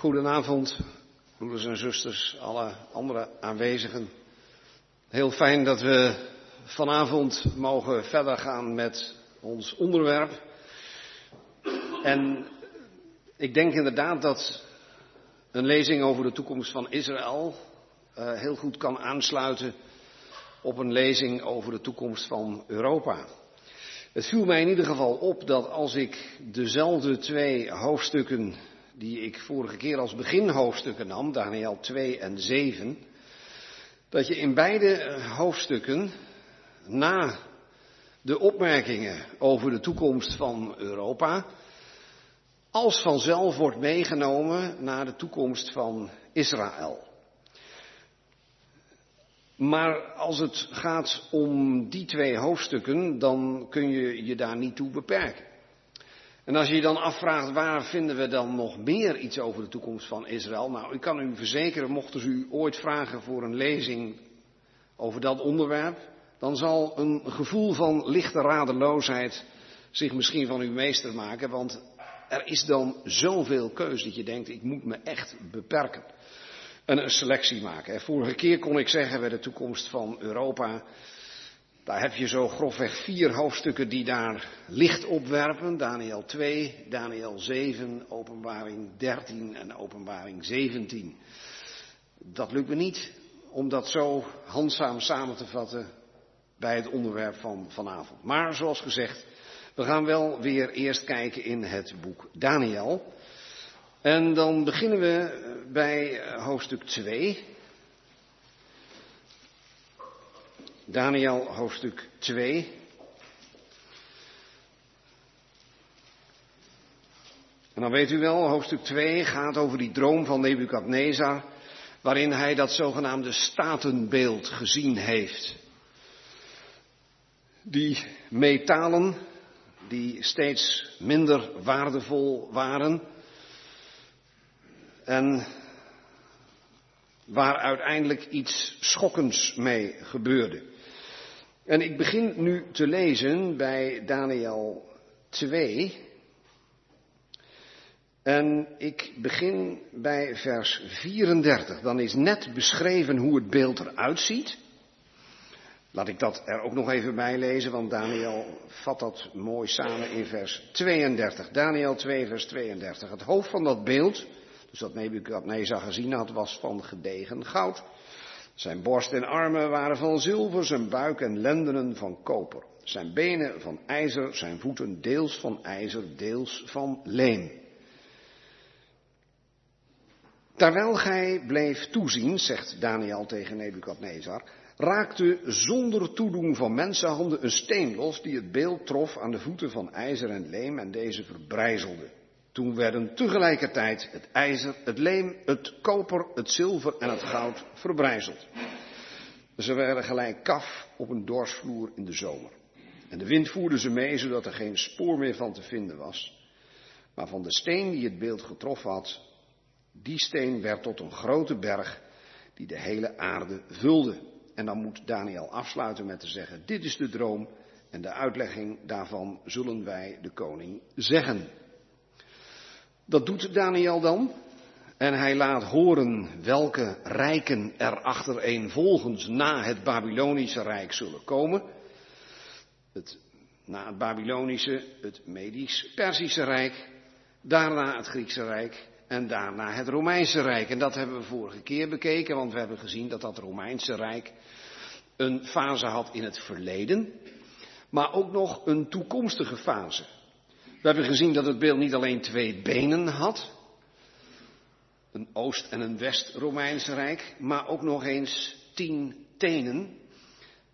Goedenavond, broeders en zusters, alle andere aanwezigen. Heel fijn dat we vanavond mogen verder gaan met ons onderwerp. En ik denk inderdaad dat een lezing over de toekomst van Israël uh, heel goed kan aansluiten op een lezing over de toekomst van Europa. Het viel mij in ieder geval op dat als ik dezelfde twee hoofdstukken die ik vorige keer als beginhoofdstukken nam, Daniel 2 en 7, dat je in beide hoofdstukken na de opmerkingen over de toekomst van Europa, als vanzelf wordt meegenomen naar de toekomst van Israël. Maar als het gaat om die twee hoofdstukken, dan kun je je daar niet toe beperken. En als je je dan afvraagt waar vinden we dan nog meer iets over de toekomst van Israël? Nou, ik kan u verzekeren, mochten ze u ooit vragen voor een lezing over dat onderwerp, dan zal een gevoel van lichte radeloosheid zich misschien van u meester maken, want er is dan zoveel keus dat je denkt, ik moet me echt beperken. En een selectie maken. Vorige keer kon ik zeggen bij de toekomst van Europa, daar heb je zo grofweg vier hoofdstukken die daar licht op werpen. Daniel 2, Daniel 7, openbaring 13 en openbaring 17. Dat lukt me niet om dat zo handzaam samen te vatten bij het onderwerp van vanavond. Maar zoals gezegd, we gaan wel weer eerst kijken in het boek Daniel. En dan beginnen we bij hoofdstuk 2. Daniel hoofdstuk 2. En dan weet u wel, hoofdstuk 2 gaat over die droom van Nebukadnezar, waarin hij dat zogenaamde statenbeeld gezien heeft. Die metalen, die steeds minder waardevol waren, en waar uiteindelijk iets schokkends mee gebeurde. En ik begin nu te lezen bij Daniel 2. En ik begin bij vers 34. Dan is net beschreven hoe het beeld eruit ziet. Laat ik dat er ook nog even bij lezen, want Daniel vat dat mooi samen in vers 32. Daniel 2, vers 32. Het hoofd van dat beeld, dus dat Nebukadnezar gezien had, was van gedegen goud. Zijn borst en armen waren van zilver, zijn buik en lendenen van koper. Zijn benen van ijzer, zijn voeten deels van ijzer, deels van leem. Terwijl gij bleef toezien, zegt Daniel tegen Nebukadnezar, raakte zonder toedoen van mensenhanden een steen los die het beeld trof aan de voeten van ijzer en leem en deze verbrijzelde. Toen werden tegelijkertijd het ijzer, het leem, het koper, het zilver en het goud verbrijzeld. Ze werden gelijk kaf op een dorsvloer in de zomer. En de wind voerde ze mee, zodat er geen spoor meer van te vinden was. Maar van de steen die het beeld getroffen had, die steen werd tot een grote berg die de hele aarde vulde. En dan moet Daniel afsluiten met te zeggen, dit is de droom en de uitlegging daarvan zullen wij de koning zeggen. Dat doet Daniel dan. En hij laat horen welke rijken er achtereenvolgens na het Babylonische Rijk zullen komen. Het, na het Babylonische, het Medisch-Persische Rijk, daarna het Griekse Rijk en daarna het Romeinse Rijk. En dat hebben we vorige keer bekeken, want we hebben gezien dat dat Romeinse Rijk een fase had in het verleden, maar ook nog een toekomstige fase. We hebben gezien dat het beeld niet alleen twee benen had, een Oost- en een West-Romeins Rijk, maar ook nog eens tien tenen.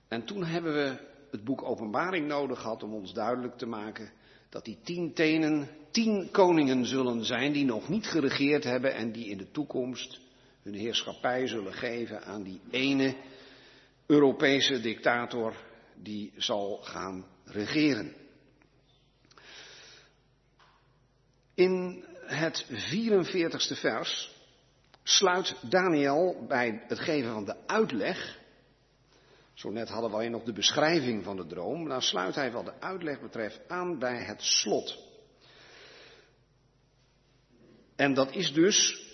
En toen hebben we het boek Openbaring nodig gehad om ons duidelijk te maken dat die tien tenen tien koningen zullen zijn die nog niet geregeerd hebben en die in de toekomst hun heerschappij zullen geven aan die ene Europese dictator die zal gaan regeren. In het 44ste vers sluit Daniel bij het geven van de uitleg. Zo net hadden we alleen nog de beschrijving van de droom. Dan sluit hij wat de uitleg betreft aan bij het slot. En dat is dus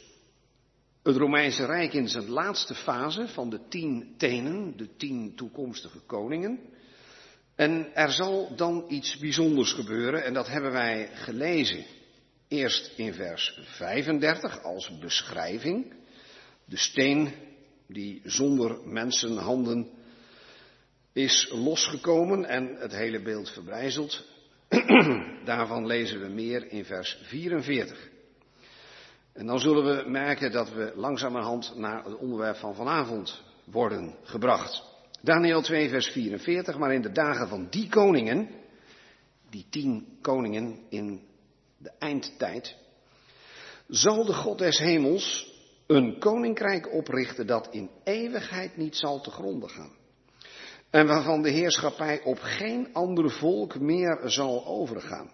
het Romeinse Rijk in zijn laatste fase van de tien tenen, de tien toekomstige koningen. En er zal dan iets bijzonders gebeuren en dat hebben wij gelezen. Eerst in vers 35 als beschrijving. De steen die zonder mensenhanden is losgekomen en het hele beeld verbrijzeld. Daarvan lezen we meer in vers 44. En dan zullen we merken dat we langzamerhand naar het onderwerp van vanavond worden gebracht. Daniel 2, vers 44. Maar in de dagen van die koningen, die tien koningen in de eindtijd, zal de God des hemels een koninkrijk oprichten dat in eeuwigheid niet zal te gronden gaan. En waarvan de heerschappij op geen ander volk meer zal overgaan.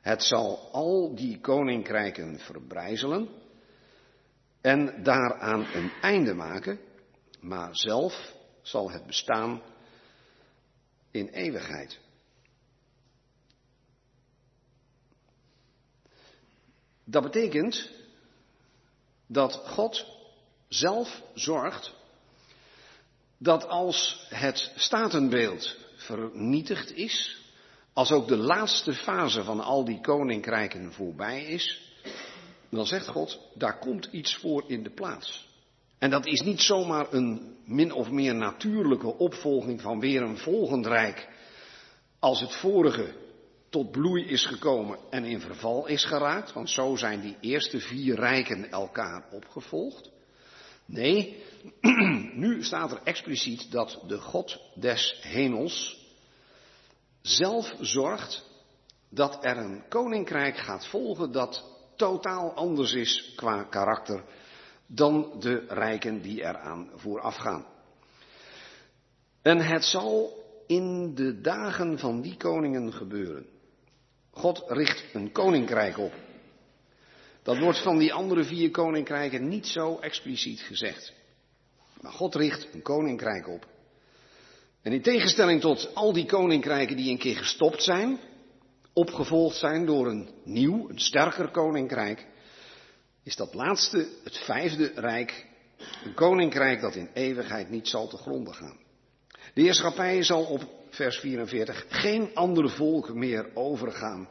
Het zal al die koninkrijken verbrijzelen en daaraan een einde maken, maar zelf zal het bestaan in eeuwigheid. Dat betekent dat God zelf zorgt dat als het statenbeeld vernietigd is, als ook de laatste fase van al die koninkrijken voorbij is, dan zegt God, daar komt iets voor in de plaats. En dat is niet zomaar een min of meer natuurlijke opvolging van weer een volgend rijk, als het vorige tot bloei is gekomen en in verval is geraakt, want zo zijn die eerste vier rijken elkaar opgevolgd. Nee, nu staat er expliciet dat de God des hemels zelf zorgt dat er een koninkrijk gaat volgen dat totaal anders is qua karakter dan de rijken die eraan voorafgaan. En het zal in de dagen van die koningen gebeuren. God richt een koninkrijk op. Dat wordt van die andere vier koninkrijken niet zo expliciet gezegd. Maar God richt een koninkrijk op. En in tegenstelling tot al die koninkrijken die een keer gestopt zijn, opgevolgd zijn door een nieuw, een sterker koninkrijk, is dat laatste, het vijfde rijk, een koninkrijk dat in eeuwigheid niet zal te gronden gaan. De heerschappij zal op vers 44 geen ander volk meer overgaan.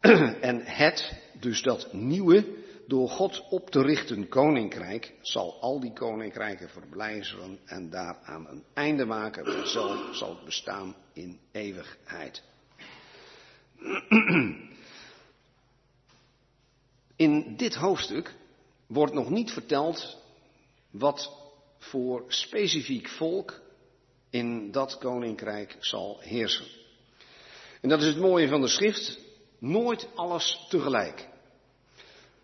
en het, dus dat nieuwe, door God op te richten koninkrijk, zal al die koninkrijken verblijzelen en daaraan een einde maken, zo zal het bestaan in eeuwigheid. In dit hoofdstuk wordt nog niet verteld wat voor specifiek volk in dat koninkrijk zal heersen. En dat is het mooie van de schrift, nooit alles tegelijk.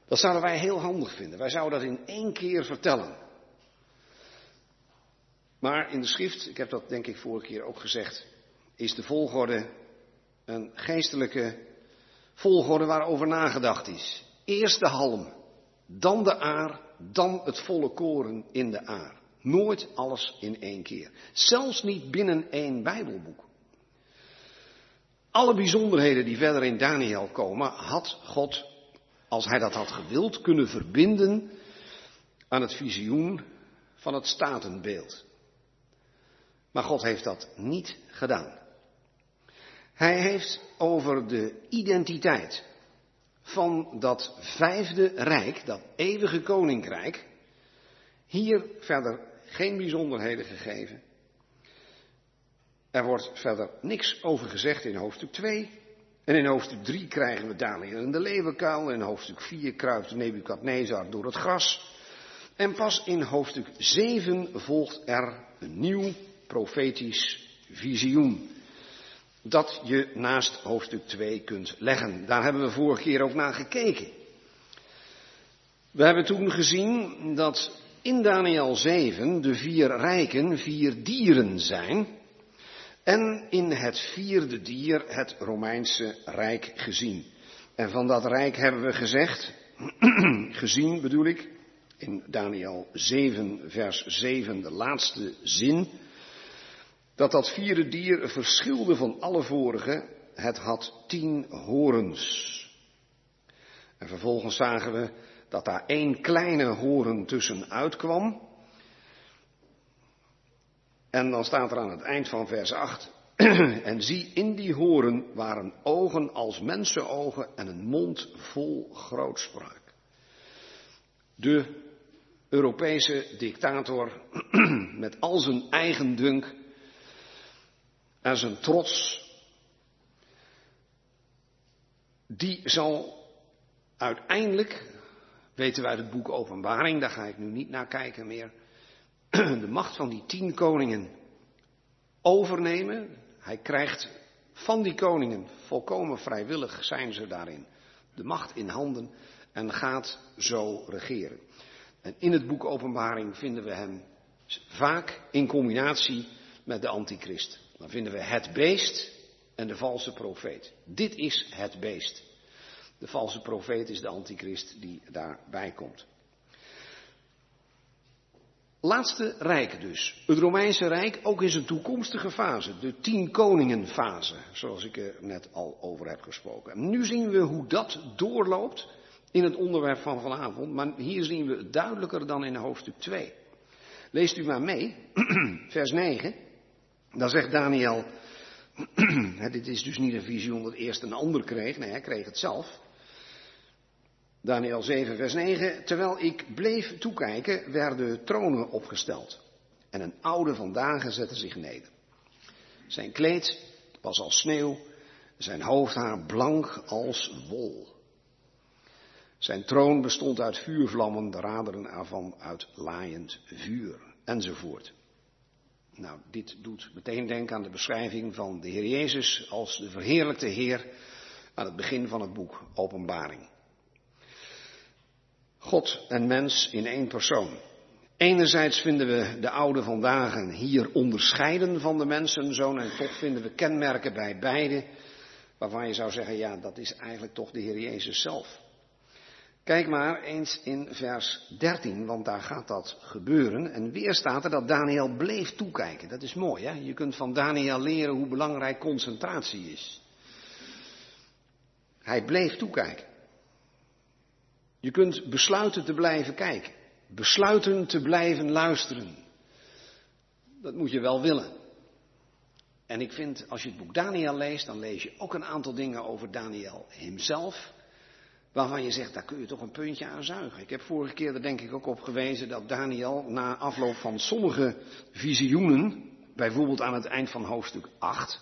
Dat zouden wij heel handig vinden. Wij zouden dat in één keer vertellen. Maar in de schrift, ik heb dat denk ik vorige keer ook gezegd, is de volgorde een geestelijke volgorde waarover nagedacht is. Eerst de halm, dan de aar, dan het volle koren in de aar. Nooit alles in één keer. Zelfs niet binnen één Bijbelboek. Alle bijzonderheden die verder in Daniel komen, had God, als hij dat had gewild, kunnen verbinden aan het visioen van het statenbeeld. Maar God heeft dat niet gedaan. Hij heeft over de identiteit van dat vijfde rijk, dat eeuwige koninkrijk, hier verder geen bijzonderheden gegeven. Er wordt verder niks over gezegd in hoofdstuk 2. En in hoofdstuk 3 krijgen we Daniel in de leeuwenkuil. In hoofdstuk 4 kruipt Nebukadnezar door het gras. En pas in hoofdstuk 7 volgt er een nieuw profetisch visioen. Dat je naast hoofdstuk 2 kunt leggen. Daar hebben we vorige keer ook naar gekeken. We hebben toen gezien dat in Daniel 7 de vier rijken vier dieren zijn. En in het vierde dier het Romeinse Rijk gezien. En van dat Rijk hebben we gezegd, gezien bedoel ik, in Daniel 7, vers 7, de laatste zin, dat dat vierde dier verschilde van alle vorige. Het had tien horens. En vervolgens zagen we dat daar één kleine horen tussenuit kwam. En dan staat er aan het eind van vers 8. en zie, in die horen waren ogen als mensenogen en een mond vol grootspraak. De Europese dictator met al zijn eigen dunk en zijn trots, die zal uiteindelijk, weten wij uit het boek Openbaring, daar ga ik nu niet naar kijken meer, de macht van die tien koningen overnemen. Hij krijgt van die koningen, volkomen vrijwillig zijn ze daarin, de macht in handen en gaat zo regeren. En in het boek Openbaring vinden we hem vaak in combinatie met de antichrist. Dan vinden we het beest en de valse profeet. Dit is het beest. De valse profeet is de antichrist die daarbij komt. Laatste rijk dus. Het Romeinse Rijk ook in zijn toekomstige fase. De tien koningen fase. Zoals ik er net al over heb gesproken. En nu zien we hoe dat doorloopt in het onderwerp van vanavond. Maar hier zien we het duidelijker dan in hoofdstuk 2. Leest u maar mee. Vers 9. Dan zegt Daniel. dit is dus niet een visioen dat eerst een ander kreeg. Nee, hij kreeg het zelf. Daniel 7, vers 9. Terwijl ik bleef toekijken, werden tronen opgesteld. En een oude vandaag zette zich neder. Zijn kleed was als sneeuw, zijn hoofdhaar blank als wol. Zijn troon bestond uit vuurvlammen, de raderen ervan uit laaiend vuur, enzovoort. Nou, dit doet meteen denken aan de beschrijving van de Heer Jezus als de verheerlijkte Heer aan het begin van het boek Openbaring. God en mens in één persoon. Enerzijds vinden we de oude vandaag hier onderscheiden van de mensenzoon en toch vinden we kenmerken bij beide waarvan je zou zeggen, ja, dat is eigenlijk toch de Heer Jezus zelf. Kijk maar eens in vers 13, want daar gaat dat gebeuren. En weer staat er dat Daniel bleef toekijken. Dat is mooi, hè? Je kunt van Daniel leren hoe belangrijk concentratie is. Hij bleef toekijken. Je kunt besluiten te blijven kijken. Besluiten te blijven luisteren. Dat moet je wel willen. En ik vind, als je het boek Daniel leest, dan lees je ook een aantal dingen over Daniel hemzelf. Waarvan je zegt, daar kun je toch een puntje aan zuigen. Ik heb vorige keer er denk ik ook op gewezen dat Daniel na afloop van sommige visioenen, bijvoorbeeld aan het eind van hoofdstuk 8,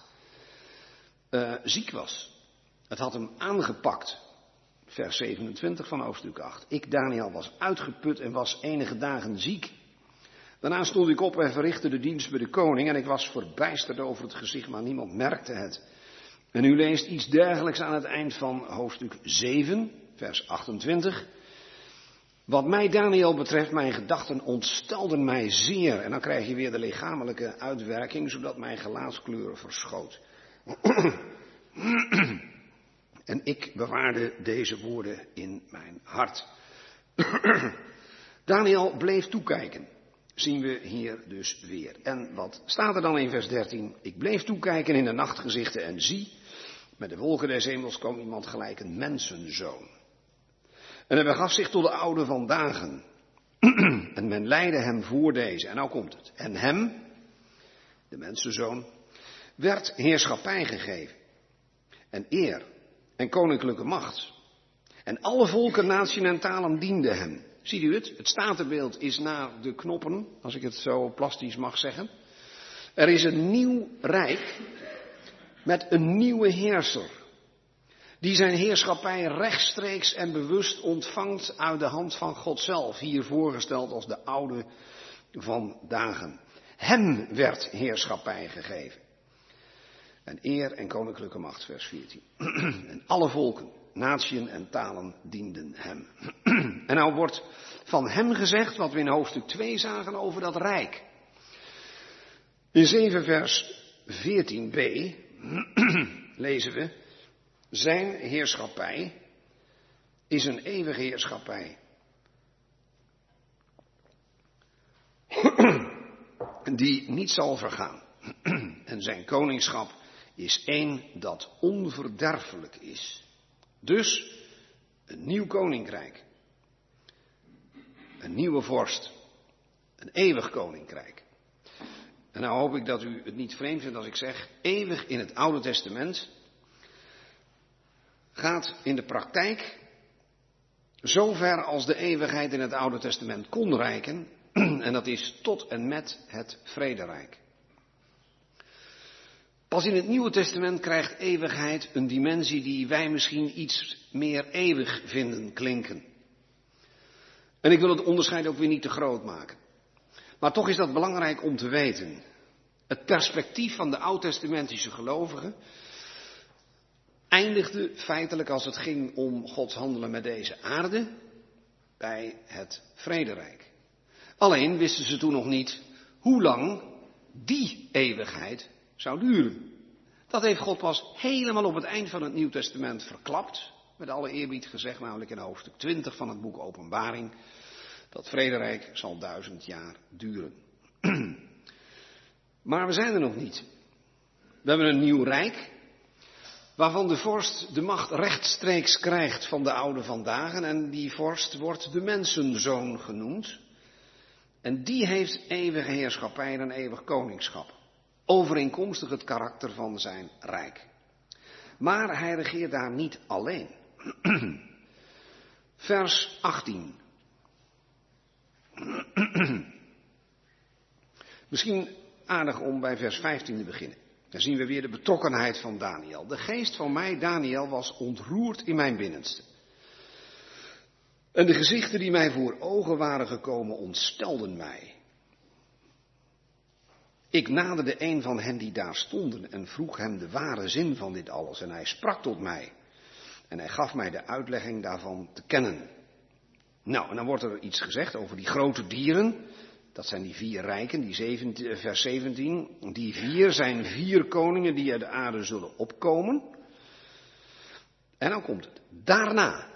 uh, eh, ziek was. Het had hem aangepakt vers 27 van hoofdstuk 8. Ik, Daniel, was uitgeput en was enige dagen ziek. Daarna stond ik op en verrichtte de dienst bij de koning en ik was verbijsterd over het gezicht, maar niemand merkte het. En u leest iets dergelijks aan het eind van hoofdstuk 7, vers 28. Wat mij, Daniel, betreft, mijn gedachten ontstelden mij zeer. En dan krijg je weer de lichamelijke uitwerking, zodat mijn gelaatskleur verschoot. En ik bewaarde deze woorden in mijn hart. Daniel bleef toekijken. Zien we hier dus weer. En wat staat er dan in vers 13? Ik bleef toekijken in de nachtgezichten en zie, met de wolken des hemels kwam iemand gelijk een mensenzoon. En hij begaf zich tot de oude van dagen. en men leidde hem voor deze. En nou komt het. En hem, de mensenzoon, werd heerschappij gegeven. En eer en koninklijke macht. En alle volken, naties en talen dienden hem. Ziet u het? Het statenbeeld is naar de knoppen, als ik het zo plastisch mag zeggen. Er is een nieuw rijk met een nieuwe heerser. Die zijn heerschappij rechtstreeks en bewust ontvangt uit de hand van God zelf. Hier voorgesteld als de oude van dagen. Hem werd heerschappij gegeven. En eer en koninklijke macht, vers 14. en alle volken, natieën en talen dienden hem. en nou wordt van hem gezegd wat we in hoofdstuk 2 zagen over dat rijk. In 7 vers 14b lezen we, zijn heerschappij is een eeuwige heerschappij. die niet zal vergaan. en zijn koningschap is één dat onverderfelijk is. Dus een nieuw koninkrijk. een nieuwe vorst, een eeuwig koninkrijk. En nou hoop ik dat u het niet vreemd vindt als ik zeg, eeuwig in het Oude Testament gaat in de praktijk zover als de eeuwigheid in het Oude Testament kon reiken, en dat is tot en met het vrederijk. Pas in het Nieuwe Testament krijgt eeuwigheid een dimensie die wij misschien iets meer eeuwig vinden klinken. En ik wil het onderscheid ook weer niet te groot maken. Maar toch is dat belangrijk om te weten. Het perspectief van de oud-testamentische gelovigen eindigde feitelijk als het ging om Gods handelen met deze aarde bij het vrederijk. Alleen wisten ze toen nog niet hoe lang die eeuwigheid zou duren. Dat heeft God pas helemaal op het eind van het Nieuw Testament verklapt. Met alle eerbied gezegd, namelijk in hoofdstuk 20 van het boek Openbaring. Dat vrederijk zal duizend jaar duren. Maar we zijn er nog niet. We hebben een nieuw rijk, waarvan de vorst de macht rechtstreeks krijgt van de oude vandaag. En die vorst wordt de mensenzoon genoemd. En die heeft eeuwige heerschappij en eeuwig koningschap. Overeenkomstig het karakter van zijn rijk. Maar hij regeert daar niet alleen. Vers 18. Misschien aardig om bij vers 15 te beginnen. Dan zien we weer de betrokkenheid van Daniel. De geest van mij, Daniel, was ontroerd in mijn binnenste. En de gezichten die mij voor ogen waren gekomen ontstelden mij. Ik naderde een van hen die daar stonden en vroeg hem de ware zin van dit alles. En hij sprak tot mij. En hij gaf mij de uitlegging daarvan te kennen. Nou, en dan wordt er iets gezegd over die grote dieren. Dat zijn die vier rijken, die 17, vers 17. Die vier zijn vier koningen die uit de aarde zullen opkomen. En dan komt het. Daarna,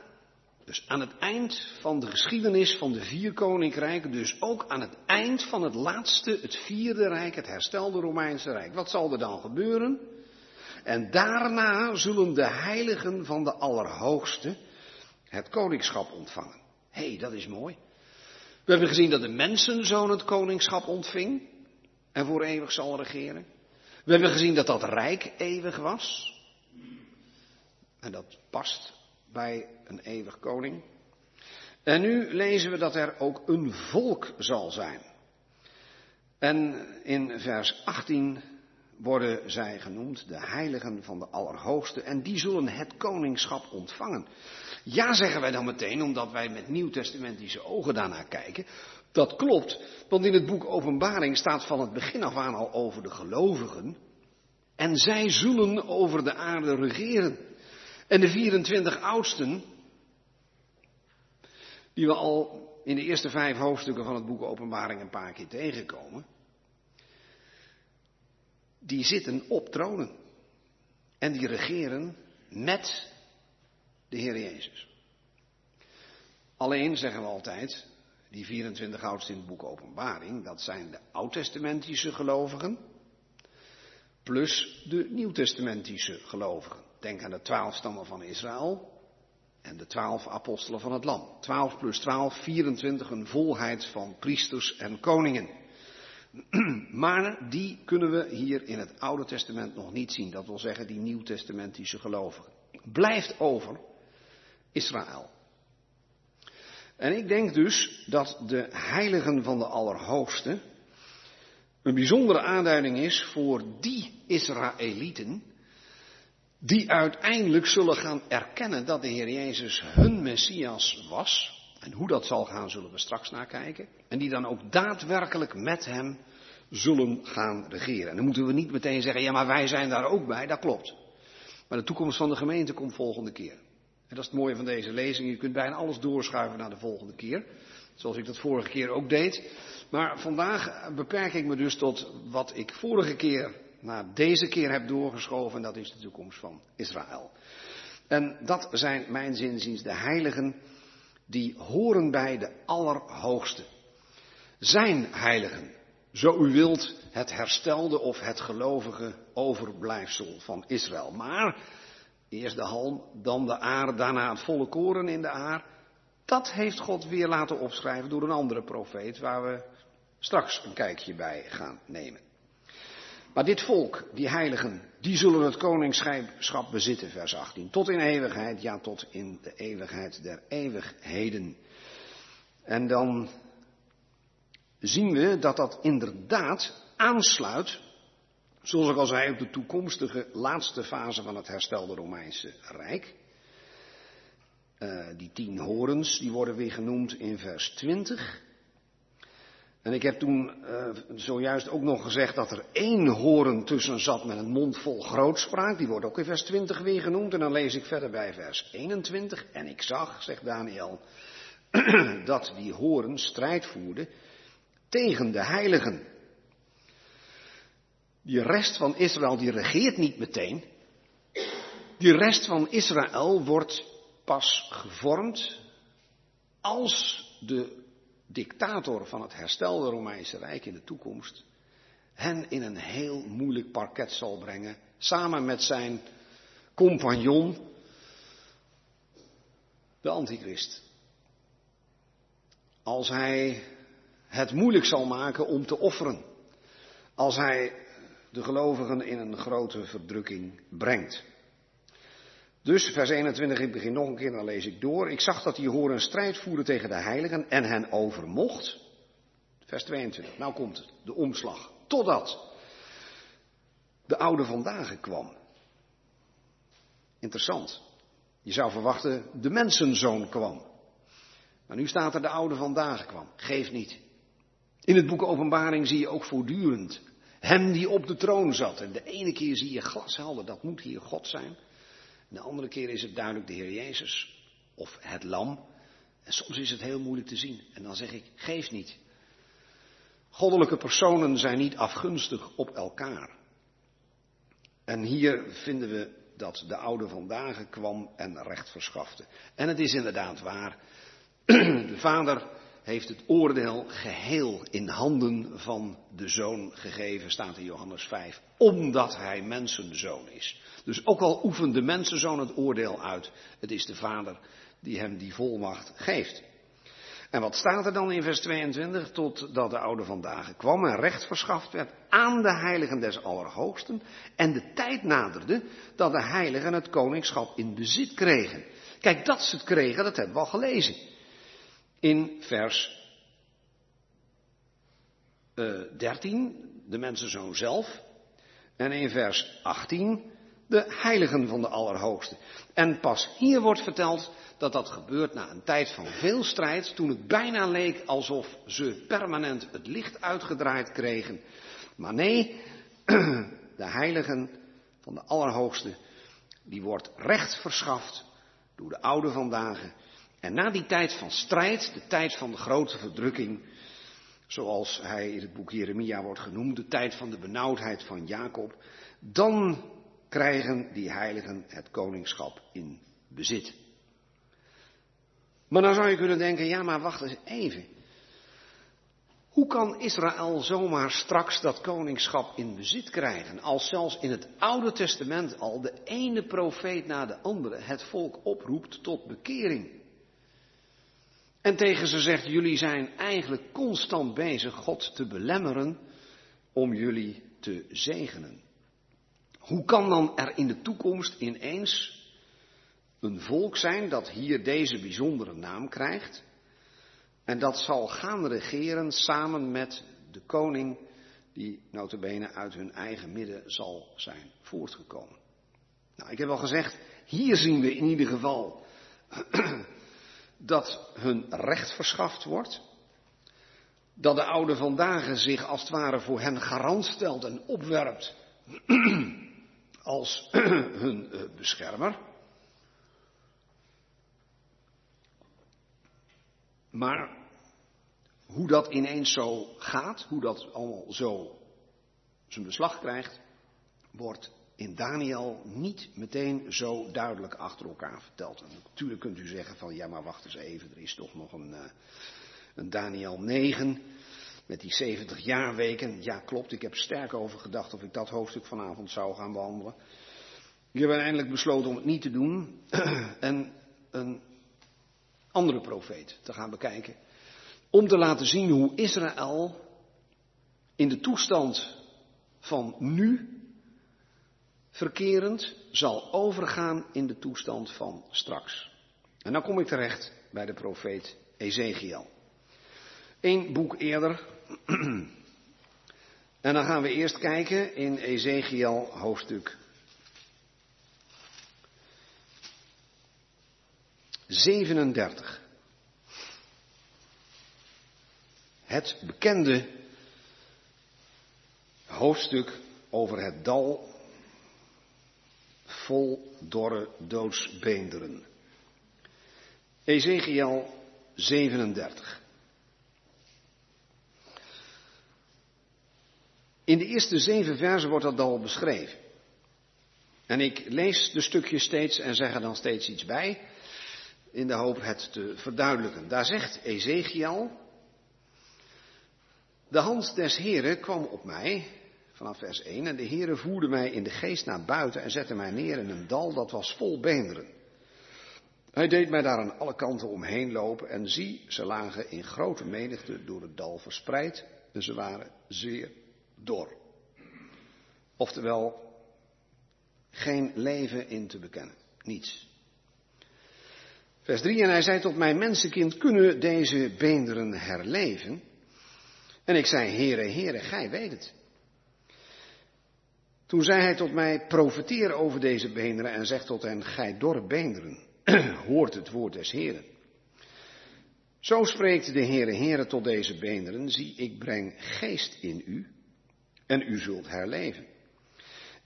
dus aan het eind van de geschiedenis van de vier koninkrijken, dus ook aan het eind van het laatste, het vierde rijk, het herstelde Romeinse Rijk. Wat zal er dan gebeuren? En daarna zullen de heiligen van de Allerhoogste het koningschap ontvangen. Hé, hey, dat is mooi. We hebben gezien dat de mensenzoon het koningschap ontving en voor eeuwig zal regeren. We hebben gezien dat dat rijk eeuwig was. En dat past bij een eeuwig koning. En nu lezen we dat er ook een volk zal zijn. En in vers 18 worden zij genoemd de heiligen van de Allerhoogste en die zullen het koningschap ontvangen. Ja, zeggen wij dan meteen, omdat wij met nieuwtestamentische ogen daarnaar kijken. Dat klopt, want in het boek Openbaring staat van het begin af aan al over de gelovigen. En zij zullen over de aarde regeren. En de 24 oudsten, die we al in de eerste vijf hoofdstukken van het boek Openbaring een paar keer tegenkomen, die zitten op tronen. En die regeren met de Heer Jezus. Alleen zeggen we altijd, die 24 oudsten in het boek Openbaring, dat zijn de oud-testamentische gelovigen, plus de nieuwtestamentische gelovigen. Denk aan de twaalf stammen van Israël en de twaalf apostelen van het land. 12 plus 12, 24, een volheid van priesters en koningen. Maar die kunnen we hier in het Oude Testament nog niet zien. Dat wil zeggen, die nieuwtestamentische gelovigen. Blijft over Israël. En ik denk dus dat de heiligen van de Allerhoogste een bijzondere aanduiding is voor die Israëlieten die uiteindelijk zullen gaan erkennen dat de Heer Jezus hun Messias was. En hoe dat zal gaan, zullen we straks nakijken. En die dan ook daadwerkelijk met hem zullen gaan regeren. En dan moeten we niet meteen zeggen, ja maar wij zijn daar ook bij, dat klopt. Maar de toekomst van de gemeente komt volgende keer. En dat is het mooie van deze lezing. Je kunt bijna alles doorschuiven naar de volgende keer. Zoals ik dat vorige keer ook deed. Maar vandaag beperk ik me dus tot wat ik vorige keer naar deze keer heb doorgeschoven. En dat is de toekomst van Israël. En dat zijn mijn zinziens de heiligen die horen bij de Allerhoogste. Zijn heiligen. Zo u wilt het herstelde of het gelovige overblijfsel van Israël. Maar Eerst de halm, dan de aar, daarna het volle koren in de aar. Dat heeft God weer laten opschrijven door een andere profeet, waar we straks een kijkje bij gaan nemen. Maar dit volk, die heiligen, die zullen het koningschap bezitten, vers 18. Tot in eeuwigheid, ja, tot in de eeuwigheid der eeuwigheden. En dan zien we dat dat inderdaad aansluit, zoals ik al zei, op de toekomstige laatste fase van het herstelde Romeinse Rijk. Uh, die tien horens, die worden weer genoemd in vers 20. En ik heb toen uh, zojuist ook nog gezegd dat er één horen tussen zat met een mond vol grootspraak. Die wordt ook in vers 20 weer genoemd. En dan lees ik verder bij vers 21. En ik zag, zegt Daniel, dat die horen strijd voerde tegen de heiligen. Die rest van Israël, die regeert niet meteen. Die rest van Israël wordt pas gevormd als de dictator van het herstelde Romeinse Rijk in de toekomst hen in een heel moeilijk parket zal brengen, samen met zijn compagnon, de antichrist. Als hij het moeilijk zal maken om te offeren, als hij de gelovigen in een grote verdrukking brengt. Dus, vers 21, ik begin nog een keer, dan lees ik door. Ik zag dat die horen strijd voeren tegen de heiligen en hen overmocht. Vers 22, nou komt de omslag. Totdat de oude vandaag kwam. Interessant. Je zou verwachten, de mensenzoon kwam. Maar nu staat er de oude vandaag kwam. Geef niet. In het boek Openbaring zie je ook voortdurend hem die op de troon zat. En de ene keer zie je glashelder, dat moet hier God zijn. De andere keer is het duidelijk de Heer Jezus of het lam. En soms is het heel moeilijk te zien. En dan zeg ik, geef niet. Goddelijke personen zijn niet afgunstig op elkaar. En hier vinden we dat de oude vandaag kwam en recht verschafte. En het is inderdaad waar. De vader heeft het oordeel geheel in handen van de zoon gegeven, staat in Johannes 5, omdat hij mensenzoon is. Dus ook al oefent de mensenzoon het oordeel uit, het is de vader die hem die volmacht geeft. En wat staat er dan in vers 22? Totdat de oude vandaag kwam en recht verschaft werd aan de heiligen des Allerhoogsten. En de tijd naderde dat de heiligen het koningschap in bezit kregen. Kijk, dat ze het kregen, dat hebben we al gelezen. In vers uh, eh, 13, de mensenzoon zelf. En in vers 18, de heiligen van de Allerhoogste. En pas hier wordt verteld dat dat gebeurt na een tijd van veel strijd, toen het bijna leek alsof ze permanent het licht uitgedraaid kregen. Maar nee, de heiligen van de Allerhoogste, die wordt recht verschaft door de oude vandaag. En na die tijd van strijd, de tijd van de grote verdrukking, zoals hij in het boek Jeremia wordt genoemd, de tijd van de benauwdheid van Jacob, dan krijgen die heiligen het koningschap in bezit. Maar dan zou je kunnen denken, ja maar wacht eens even. Hoe kan Israël zomaar straks dat koningschap in bezit krijgen, als zelfs in het Oude Testament al de ene profeet na de andere het volk oproept tot bekering? En tegen ze zegt, jullie zijn eigenlijk constant bezig God te belemmeren om jullie te zegenen. Hoe kan dan er in de toekomst ineens een volk zijn dat hier deze bijzondere naam krijgt en dat zal gaan regeren samen met de koning die notabene uit hun eigen midden zal zijn voortgekomen. Nou, ik heb al gezegd, hier zien we in ieder geval dat hun recht verschaft wordt. Dat de oude vandaag zich als het ware voor hen garant stelt en opwerpt als hun eh, beschermer. Maar hoe dat ineens zo gaat, hoe dat allemaal zo zijn beslag krijgt, wordt in Daniel niet meteen zo duidelijk achter elkaar verteld. Natuurlijk kunt u zeggen van ja maar wacht eens even, er is toch nog een, uh, een Daniel 9 met die 70 jaarweken. Ja klopt, ik heb sterk over gedacht of ik dat hoofdstuk vanavond zou gaan behandelen. Ik heb uiteindelijk besloten om het niet te doen. en een andere profeet te gaan bekijken. Om te laten zien hoe Israël in de toestand van nu verkerend zal overgaan in de toestand van straks. En dan kom ik terecht bij de profeet Ezekiel. Eén boek eerder. en dan gaan we eerst kijken in Ezekiel hoofdstuk 37. Het bekende hoofdstuk over het dal vol dorre doodsbeenderen. Ezekiel 37. In de eerste zeven versen wordt dat dal beschreven. En ik lees de stukjes steeds en zeg er dan steeds iets bij, in de hoop het te verduidelijken. Daar zegt Ezekiel, de hand des Heren kwam op mij, vanaf vers 1, en de Heere voerde mij in de geest naar buiten en zette mij neer in een dal dat was vol beenderen. Hij deed mij daar aan alle kanten omheen lopen en zie, ze lagen in grote menigte door het dal verspreid en ze waren zeer dor. Oftewel, geen leven in te bekennen, niets. Vers 3, en hij zei tot mij, mensenkind, kunnen deze beenderen herleven? En ik zei, Heere, Heere, gij weet het. Toen zei hij tot mij, profeteer over deze beenderen en zeg tot hen, gij dorre beenderen, hoort het woord des Heren. Zo spreekt de Heere, Heere tot deze beenderen, zie, ik breng geest in u en u zult herleven.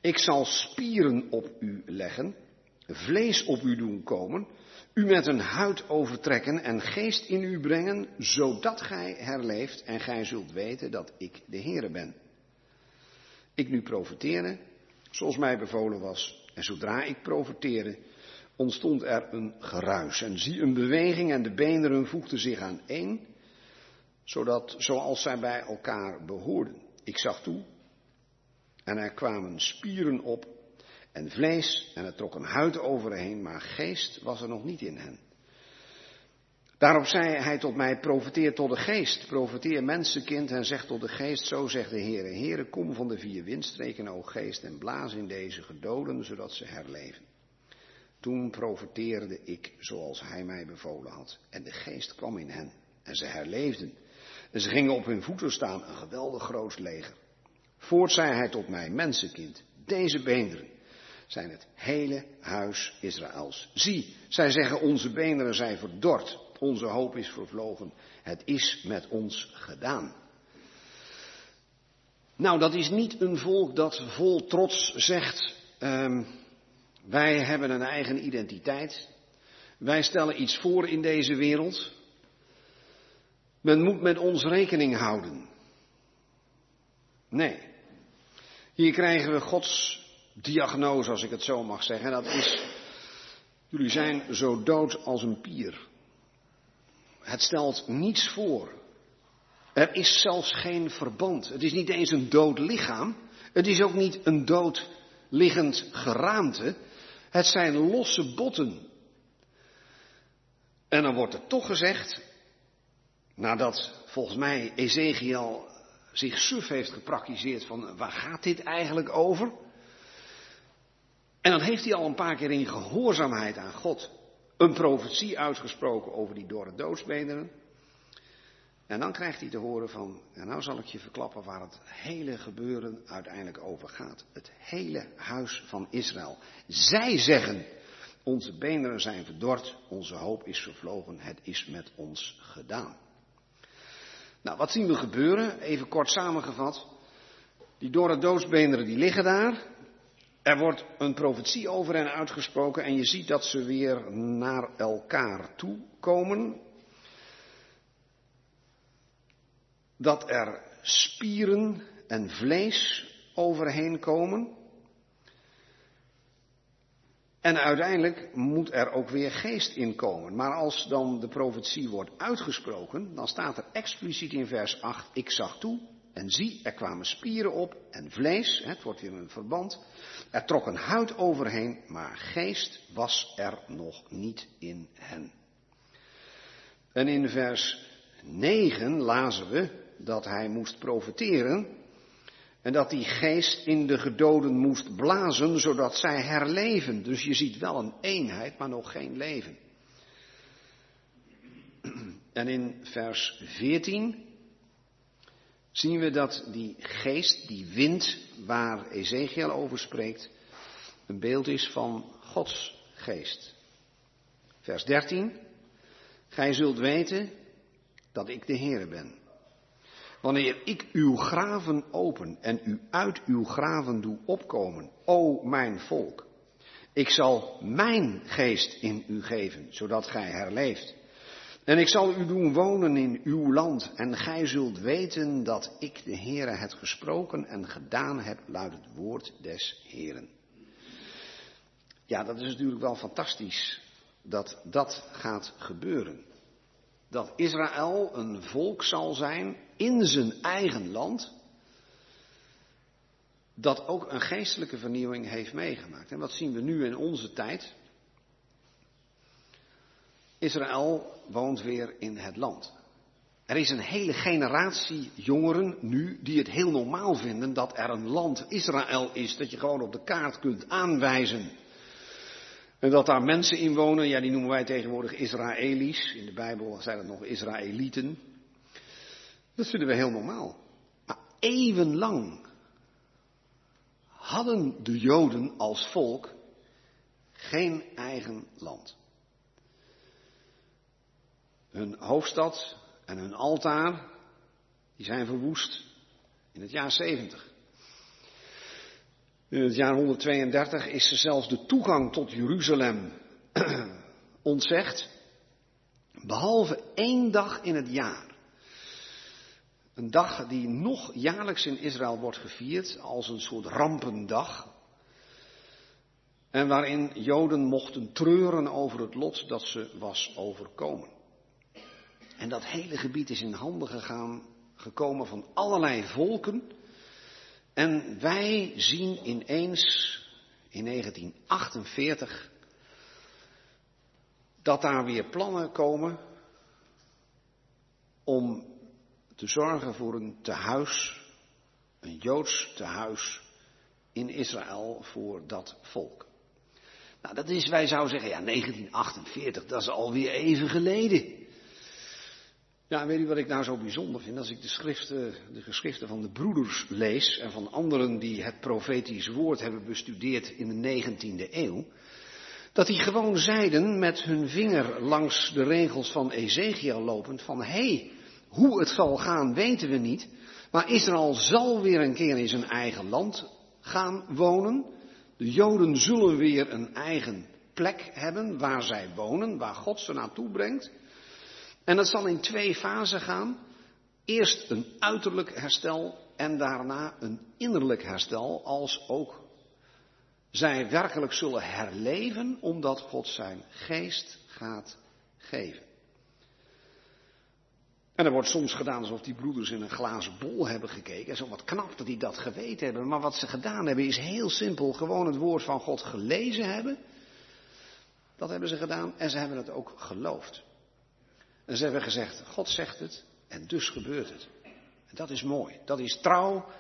Ik zal spieren op u leggen, vlees op u doen komen, u met een huid overtrekken en geest in u brengen, zodat gij herleeft en gij zult weten dat ik de Heere ben. Ik nu profeteerde, zoals mij bevolen was, en zodra ik profeteerde, ontstond er een geruis. En zie een beweging en de beenderen voegden zich aan één, zodat, zoals zij bij elkaar behoorden. Ik zag toe en er kwamen spieren op en vlees en er trok een huid overheen, maar geest was er nog niet in hen. Daarop zei hij tot mij, profeteer tot de geest, profeteer mensenkind en zeg tot de geest, zo zegt de Heere, Heere, kom van de vier windstreken, o geest, en blaas in deze gedoden, zodat ze herleven. Toen profeteerde ik zoals hij mij bevolen had, en de geest kwam in hen, en ze herleefden. En ze gingen op hun voeten staan, een geweldig groot leger. Voort zei hij tot mij, mensenkind, deze beenderen zijn het hele huis Israëls. Zie, zij zeggen onze beenderen zijn verdord, onze hoop is vervlogen, het is met ons gedaan. Nou, dat is niet een volk dat vol trots zegt, um, wij hebben een eigen identiteit, wij stellen iets voor in deze wereld, men moet met ons rekening houden. Nee, hier krijgen we Gods diagnose, als ik het zo mag zeggen. Dat is, jullie zijn zo dood als een pier. Het stelt niets voor. Er is zelfs geen verband. Het is niet eens een dood lichaam. Het is ook niet een dood liggend geraamte. Het zijn losse botten. En dan wordt er toch gezegd, nadat volgens mij Ezekiel zich suf heeft gepraktiseerd van waar gaat dit eigenlijk over? En dan heeft hij al een paar keer in gehoorzaamheid aan God een profetie uitgesproken over die dorre doodsbeenderen. En dan krijgt hij te horen van, en nou zal ik je verklappen waar het hele gebeuren uiteindelijk over gaat. Het hele huis van Israël. Zij zeggen, onze beenderen zijn verdord, onze hoop is vervlogen, het is met ons gedaan. Nou, wat zien we gebeuren? Even kort samengevat. Die dorre doodsbeenderen die liggen daar. Er wordt een profetie over hen uitgesproken en je ziet dat ze weer naar elkaar toe komen. Dat er spieren en vlees overheen komen. En uiteindelijk moet er ook weer geest in komen. Maar als dan de profetie wordt uitgesproken, dan staat er expliciet in vers 8, ik zag toe en zie, er kwamen spieren op en vlees, het wordt weer een verband. Er trok een huid overheen, maar geest was er nog niet in hen. En in vers 9 lazen we dat hij moest profeteren en dat die geest in de gedoden moest blazen, zodat zij herleven. Dus je ziet wel een eenheid, maar nog geen leven. En in vers 14 zien we dat die geest, die wind waar Ezekiel over spreekt, een beeld is van Gods geest. Vers 13. Gij zult weten dat ik de Heere ben. Wanneer ik uw graven open en u uit uw graven doe opkomen, o mijn volk, ik zal mijn geest in u geven, zodat gij herleeft. En ik zal u doen wonen in uw land, en gij zult weten dat ik de Heere het gesproken en gedaan heb, luidt het woord des Heeren. Ja, dat is natuurlijk wel fantastisch dat dat gaat gebeuren. Dat Israël een volk zal zijn in zijn eigen land, dat ook een geestelijke vernieuwing heeft meegemaakt. En wat zien we nu in onze tijd? Israël woont weer in het land. Er is een hele generatie jongeren nu die het heel normaal vinden dat er een land Israël is, dat je gewoon op de kaart kunt aanwijzen. En dat daar mensen in wonen, ja die noemen wij tegenwoordig Israëli's. In de Bijbel zijn het nog Israëlieten. Dat vinden we heel normaal. Maar eeuwenlang hadden de Joden als volk geen eigen land. Hun hoofdstad en hun altaar, die zijn verwoest in het jaar 70. In het jaar 132 is er zelfs de toegang tot Jeruzalem ontzegd, behalve één dag in het jaar. Een dag die nog jaarlijks in Israël wordt gevierd als een soort rampendag. En waarin Joden mochten treuren over het lot dat ze was overkomen. En dat hele gebied is in handen gegaan, gekomen van allerlei volken. En wij zien ineens in 1948 dat daar weer plannen komen om te zorgen voor een tehuis, een Joods tehuis in Israël voor dat volk. Nou, dat is, wij zouden zeggen, ja, 1948, dat is alweer even geleden. Weet u wat ik nou zo bijzonder vind? Als ik de, schriften, de geschriften van de broeders lees en van anderen die het profetisch woord hebben bestudeerd in de 19e eeuw, dat die gewoon zeiden met hun vinger langs de regels van Ezekiel lopend van hé, hey, hoe het zal gaan weten we niet, maar Israël zal weer een keer in zijn eigen land gaan wonen. De Joden zullen weer een eigen plek hebben waar zij wonen, waar God ze naartoe brengt. En dat zal in twee fasen gaan. Eerst een uiterlijk herstel en daarna een innerlijk herstel, als ook zij werkelijk zullen herleven omdat God zijn geest gaat geven. En er wordt soms gedaan alsof die broeders in een glazen bol hebben gekeken. Zo wat knap dat die dat geweten hebben. Maar wat ze gedaan hebben is heel simpel. Gewoon het woord van God gelezen hebben. Dat hebben ze gedaan en ze hebben het ook geloofd. En ze hebben gezegd, God zegt het en dus gebeurt het. En dat is mooi. Dat is trouw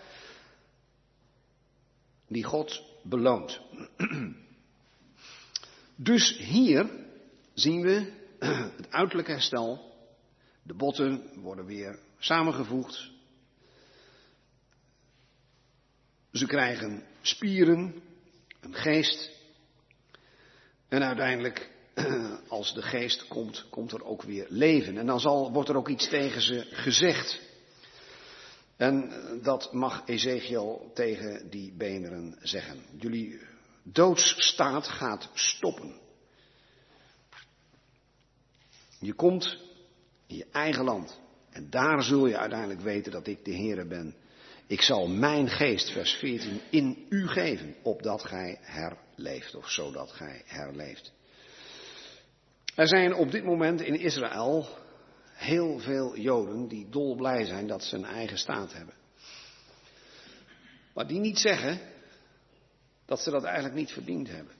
die God beloont. Dus hier zien we het uiterlijke herstel. De botten worden weer samengevoegd. Ze krijgen spieren, een geest. En uiteindelijk als de geest komt, komt er ook weer leven. En dan zal, wordt er ook iets tegen ze gezegd. En dat mag Ezekiel tegen die beenderen zeggen. Jullie doodsstaat gaat stoppen. Je komt in je eigen land. En daar zul je uiteindelijk weten dat ik de Heere ben. Ik zal mijn geest, vers 14, in u geven, opdat gij herleeft, of zodat gij herleeft. Er zijn op dit moment in Israël heel veel Joden die dolblij zijn dat ze een eigen staat hebben. Maar die niet zeggen dat ze dat eigenlijk niet verdiend hebben.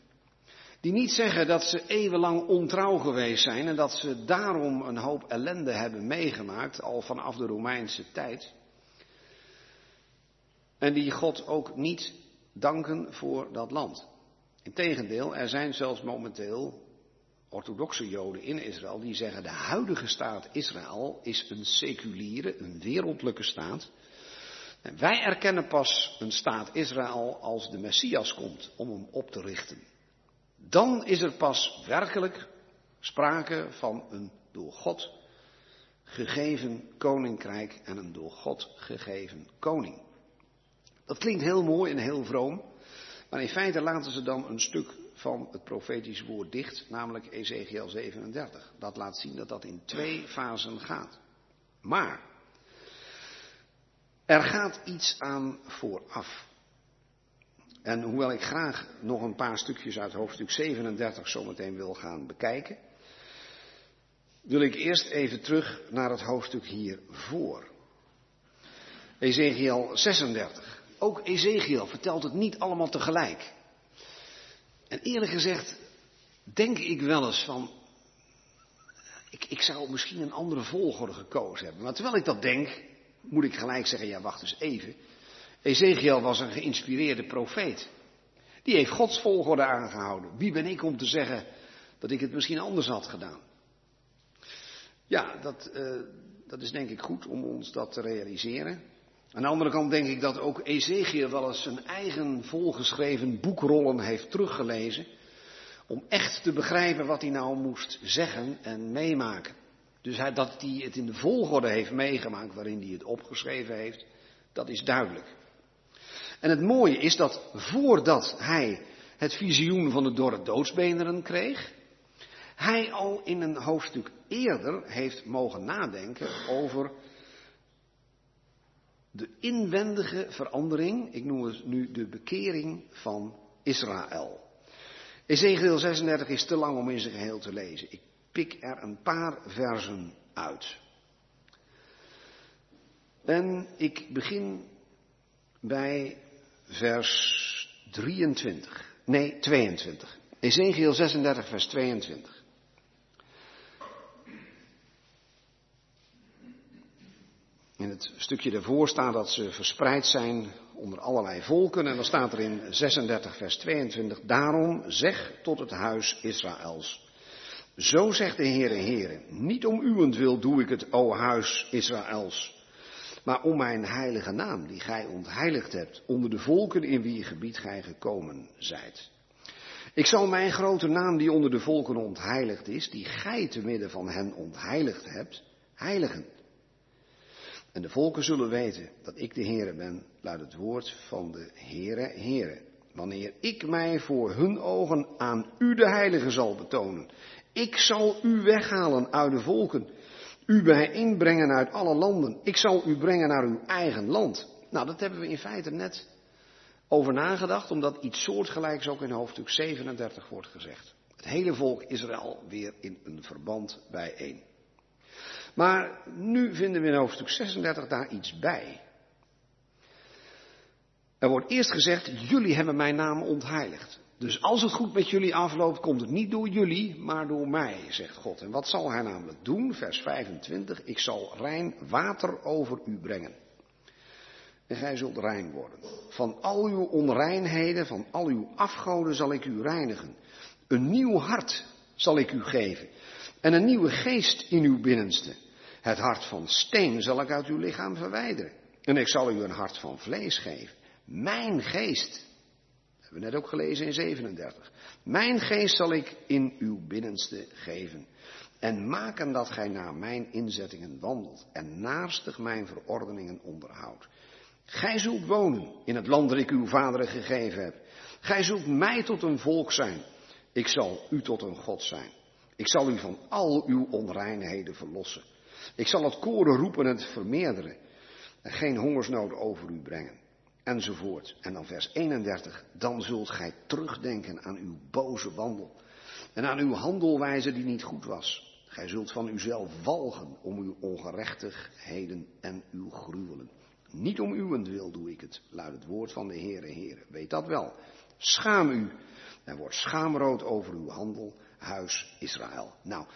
Die niet zeggen dat ze eeuwenlang ontrouw geweest zijn en dat ze daarom een hoop ellende hebben meegemaakt, al vanaf de Romeinse tijd. En die God ook niet danken voor dat land. Integendeel, er zijn zelfs momenteel orthodoxe Joden in Israël die zeggen de huidige staat Israël is een seculiere, een wereldlijke staat. En wij erkennen pas een staat Israël als de Messias komt om hem op te richten. Dan is er pas werkelijk sprake van een door God gegeven koninkrijk en een door God gegeven koning. Dat klinkt heel mooi en heel vroom, maar in feite laten ze dan een stuk van het profetisch woord dicht, namelijk Ezekiel 37. Dat laat zien dat dat in twee fasen gaat. Maar er gaat iets aan vooraf. En hoewel ik graag nog een paar stukjes uit hoofdstuk 37 zometeen wil gaan bekijken, wil ik eerst even terug naar het hoofdstuk hiervoor. Ezekiel 36. Ook Ezekiel vertelt het niet allemaal tegelijk. En eerlijk gezegd denk ik wel eens van, ik, ik zou misschien een andere volgorde gekozen hebben. Maar terwijl ik dat denk, moet ik gelijk zeggen, ja wacht eens even. Ezekiel was een geïnspireerde profeet. Die heeft Gods volgorde aangehouden. Wie ben ik om te zeggen dat ik het misschien anders had gedaan? Ja, dat, uh, dat is denk ik goed om ons dat te realiseren. Aan de andere kant denk ik dat ook Ezekiel wel eens zijn eigen volgeschreven boekrollen heeft teruggelezen. Om echt te begrijpen wat hij nou moest zeggen en meemaken. Dus hij, dat hij het in de volgorde heeft meegemaakt waarin hij het opgeschreven heeft, dat is duidelijk. En het mooie is dat voordat hij het visioen van de dorre doodsbeenderen kreeg, hij al in een hoofdstuk eerder heeft mogen nadenken over de inwendige verandering, ik noem het nu de bekering van Israël. Ezekiel 36 is te lang om in zijn geheel te lezen. Ik pik er een paar versen uit. En ik begin bij vers 23. Nee, 22. Ezekiel 36, vers 22. In het stukje daarvoor staat dat ze verspreid zijn onder allerlei volken. En dan staat er in 36, vers 22. Daarom zeg tot het huis Israëls. Zo zegt de Heere Heere. Niet om uwentwil doe ik het, o huis Israëls. Maar om mijn heilige naam, die gij ontheiligd hebt, onder de volken in wie gebied gij gekomen zijt. Ik zal mijn grote naam, die onder de volken ontheiligd is, die gij te midden van hen ontheiligd hebt, heiligen. En de volken zullen weten dat ik de Heere ben, luidt het woord van de Heere, Heere. Wanneer ik mij voor hun ogen aan u de Heilige zal betonen. Ik zal u weghalen uit de volken. U bijeenbrengen uit alle landen. Ik zal u brengen naar uw eigen land. Nou, dat hebben we in feite net over nagedacht, omdat iets soortgelijks ook in hoofdstuk 37 wordt gezegd. Het hele volk Israël weer in een verband bijeen. Maar nu vinden we in hoofdstuk 36 daar iets bij. Er wordt eerst gezegd, jullie hebben mijn naam ontheiligd. Dus als het goed met jullie afloopt, komt het niet door jullie, maar door mij, zegt God. En wat zal hij namelijk doen? Vers 25, ik zal rein water over u brengen. En gij zult rein worden. Van al uw onreinheden, van al uw afgoden zal ik u reinigen. Een nieuw hart zal ik u geven en een nieuwe geest in uw binnenste. Het hart van steen zal ik uit uw lichaam verwijderen. En ik zal u een hart van vlees geven. Mijn geest. Hebben we net ook gelezen in 37. Mijn geest zal ik in uw binnenste geven. En maken dat gij naar mijn inzettingen wandelt. En naarstig mijn verordeningen onderhoudt. Gij zult wonen in het land dat ik uw vaderen gegeven heb. Gij zult mij tot een volk zijn. Ik zal u tot een God zijn. Ik zal u van al uw onreinheden verlossen. Ik zal het koren roepen en het vermeerderen. En geen hongersnood over u brengen. Enzovoort. En dan vers 31. Dan zult gij terugdenken aan uw boze wandel. En aan uw handelwijze die niet goed was. Gij zult van uzelf walgen om uw ongerechtigheden en uw gruwelen. Niet om uwentwil doe ik het, luidt het woord van de Heere Heere. Weet dat wel. Schaam u en wordt schaamrood over uw handel, huis Israël. Nou,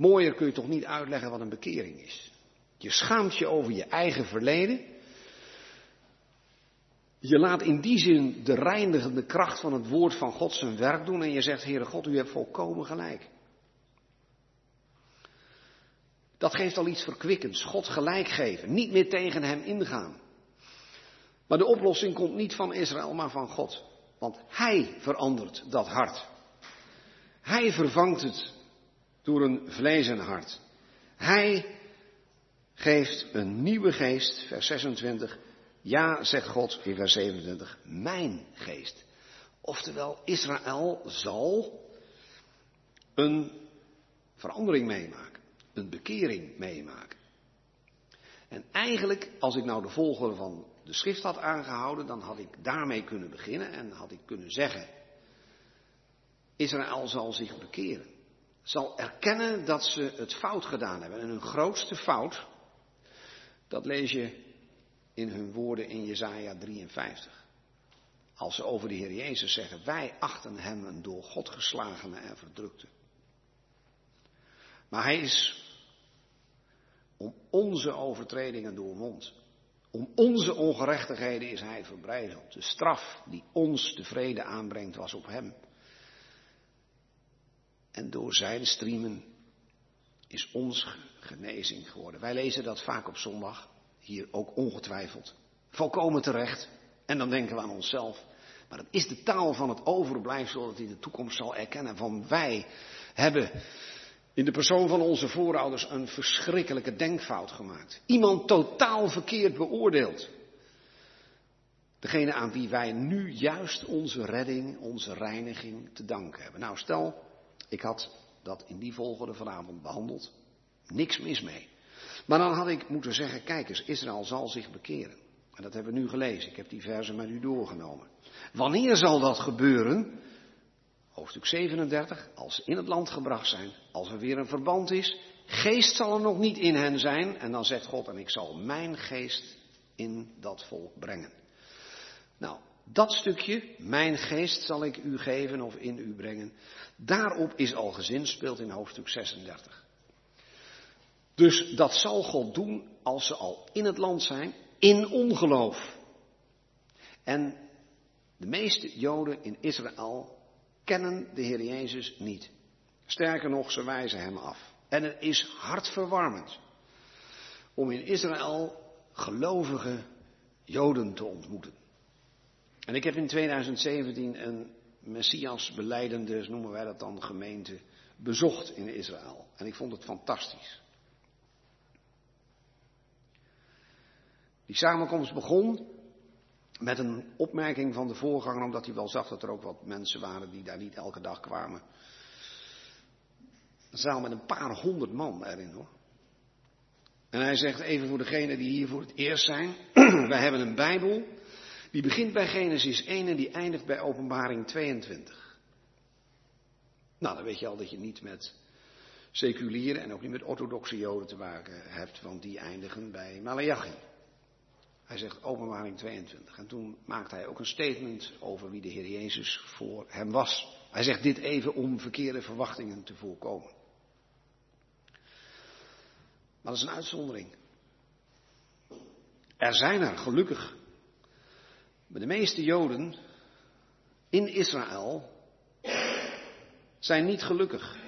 mooier kun je toch niet uitleggen wat een bekering is. Je schaamt je over je eigen verleden. Je laat in die zin de reinigende kracht van het woord van God zijn werk doen en je zegt, Heere God, u hebt volkomen gelijk. Dat geeft al iets verkwikkends. God gelijk geven. Niet meer tegen hem ingaan. Maar de oplossing komt niet van Israël, maar van God. Want Hij verandert dat hart. Hij vervangt het door een vlees en hart. Hij geeft een nieuwe geest, vers 26. Ja, zegt God in vers 27, mijn geest. Oftewel, Israël zal een verandering meemaken, een bekering meemaken. En eigenlijk, als ik nou de volgorde van de schrift had aangehouden, dan had ik daarmee kunnen beginnen en had ik kunnen zeggen, Israël zal zich bekeren. Zal erkennen dat ze het fout gedaan hebben. En hun grootste fout, dat lees je in hun woorden in Jesaja 53. Als ze over de Heer Jezus zeggen, wij achten hem een door God geslagene en verdrukte. Maar hij is om onze overtredingen doorwond. Om onze ongerechtigheden is hij verbrijzeld. De straf die ons de vrede aanbrengt was op hem. En door zijn striemen is ons genezing geworden. Wij lezen dat vaak op zondag, hier ook ongetwijfeld. Volkomen terecht. En dan denken we aan onszelf. Maar het is de taal van het overblijfsel dat in de toekomst zal erkennen van wij hebben in de persoon van onze voorouders een verschrikkelijke denkfout gemaakt. Iemand totaal verkeerd beoordeeld. Degene aan wie wij nu juist onze redding, onze reiniging te danken hebben. Nou, stel, ik had dat in die volgorde vanavond behandeld. Niks mis mee. Maar dan had ik moeten zeggen, kijk eens, Israël zal zich bekeren. En dat hebben we nu gelezen. Ik heb die versen met u doorgenomen. Wanneer zal dat gebeuren? hoofdstuk 37, als ze in het land gebracht zijn, als er weer een verband is, geest zal er nog niet in hen zijn. En dan zegt God, en ik zal mijn geest in dat volk brengen. Nou, dat stukje, mijn geest zal ik u geven of in u brengen, daarop is al gezinspeeld in hoofdstuk 36. Dus dat zal God doen als ze al in het land zijn, in ongeloof. En de meeste Joden in Israël kennen de Heer Jezus niet. Sterker nog, ze wijzen hem af. En het is hartverwarmend om in Israël gelovige Joden te ontmoeten. En ik heb in 2017 een Messias beleidende, noemen wij dat dan, gemeente bezocht in Israël. En ik vond het fantastisch. Die samenkomst begon met een opmerking van de voorganger, omdat hij wel zag dat er ook wat mensen waren die daar niet elke dag kwamen. Een zaal met een paar honderd man erin hoor. En hij zegt even voor degenen die hier voor het eerst zijn, wij hebben een Bijbel die begint bij Genesis 1 en die eindigt bij Openbaring 22. Nou, dan weet je al dat je niet met seculiere en ook niet met orthodoxe joden te maken hebt, want die eindigen bij Malachi. Hij zegt openbaring 22. En toen maakte hij ook een statement over wie de Heer Jezus voor hem was. Hij zegt dit even om verkeerde verwachtingen te voorkomen. Maar dat is een uitzondering. Er zijn er, gelukkig. Maar de meeste Joden in Israël zijn niet gelukkig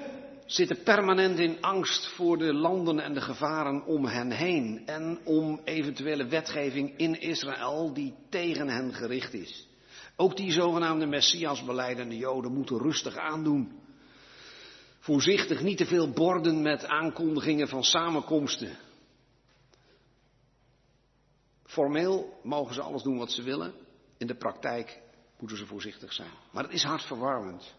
zitten permanent in angst voor de landen en de gevaren om hen heen en om eventuele wetgeving in Israël die tegen hen gericht is. Ook die zogenaamde Messias beleidende Joden moeten rustig aandoen. Voorzichtig, niet te veel borden met aankondigingen van samenkomsten. Formeel mogen ze alles doen wat ze willen. In de praktijk moeten ze voorzichtig zijn. Maar het is hartverwarmend.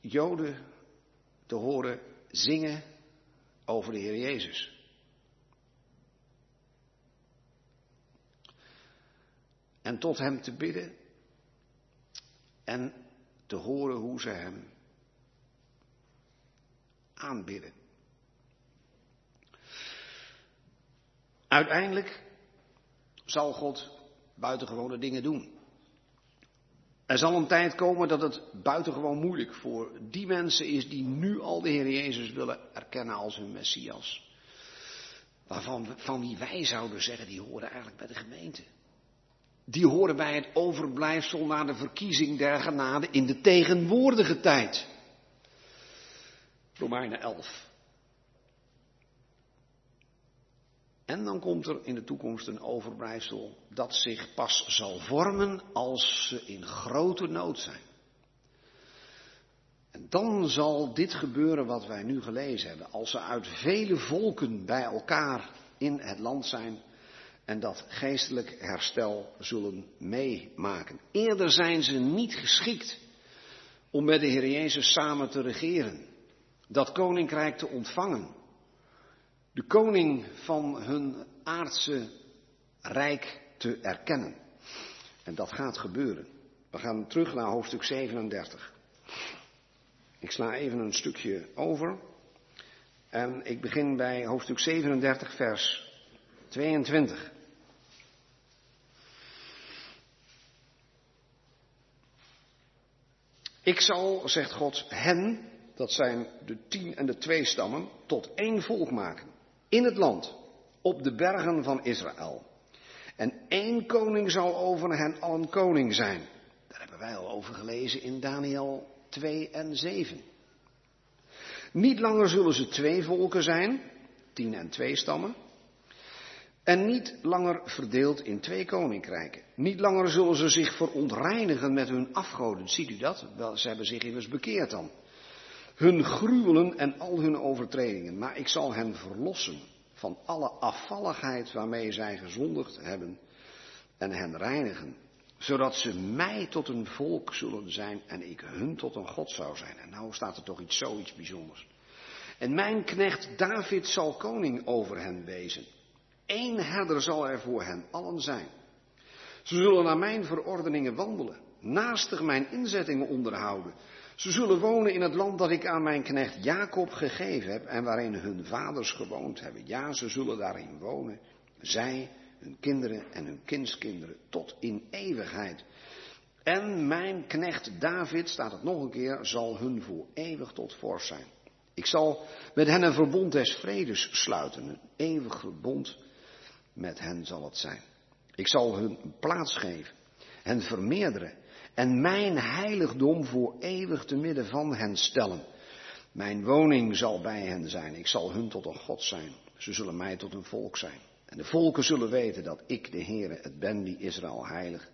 Joden te horen zingen over de Heer Jezus. En tot Hem te bidden en te horen hoe ze Hem aanbidden. Uiteindelijk zal God buitengewone dingen doen. Er zal een tijd komen dat het buitengewoon moeilijk voor die mensen is die nu al de Heer Jezus willen erkennen als hun Messias. Waarvan van wie wij zouden zeggen, die horen eigenlijk bij de gemeente. Die horen bij het overblijfsel na de verkiezing der genade in de tegenwoordige tijd. Romeinen 11. En dan komt er in de toekomst een overblijfsel dat zich pas zal vormen als ze in grote nood zijn. En dan zal dit gebeuren wat wij nu gelezen hebben. Als ze uit vele volken bij elkaar in het land zijn en dat geestelijk herstel zullen meemaken. Eerder zijn ze niet geschikt om met de Heer Jezus samen te regeren, dat koninkrijk te ontvangen de koning van hun aardse rijk te erkennen. En dat gaat gebeuren. We gaan terug naar hoofdstuk 37. Ik sla even een stukje over. En ik begin bij hoofdstuk 37, vers 22. Ik zal, zegt God, hen, dat zijn de tien en de twee stammen, tot één volk maken in het land, op de bergen van Israël. En één koning zal over hen allen koning zijn. Daar hebben wij al over gelezen in Daniel 2 en 7. Niet langer zullen ze twee volken zijn, tien en twee stammen. En niet langer verdeeld in twee koninkrijken. Niet langer zullen ze zich verontreinigen met hun afgoden. Ziet u dat? Wel, ze hebben zich immers bekeerd dan hun gruwelen en al hun overtredingen. Maar ik zal hen verlossen van alle afvalligheid waarmee zij gezondigd hebben en hen reinigen. Zodat ze mij tot een volk zullen zijn en ik hun tot een God zou zijn. En nou staat er toch iets zoiets bijzonders. En mijn knecht David zal koning over hen wezen. Eén herder zal er voor hen allen zijn. Ze zullen naar mijn verordeningen wandelen, naastig mijn inzettingen onderhouden. Ze zullen wonen in het land dat ik aan mijn knecht Jacob gegeven heb en waarin hun vaders gewoond hebben. Ja, ze zullen daarin wonen. Zij, hun kinderen en hun kindskinderen tot in eeuwigheid. En mijn knecht David, staat het nog een keer, zal hun voor eeuwig tot vorst zijn. Ik zal met hen een verbond des vredes sluiten. Een eeuwig verbond met hen zal het zijn. Ik zal hun plaats geven, hen vermeerderen en mijn heiligdom voor eeuwig te midden van hen stellen. Mijn woning zal bij hen zijn. Ik zal hun tot een God zijn. Ze zullen mij tot een volk zijn. En de volken zullen weten dat ik, de Heere, het ben die Israël heilig.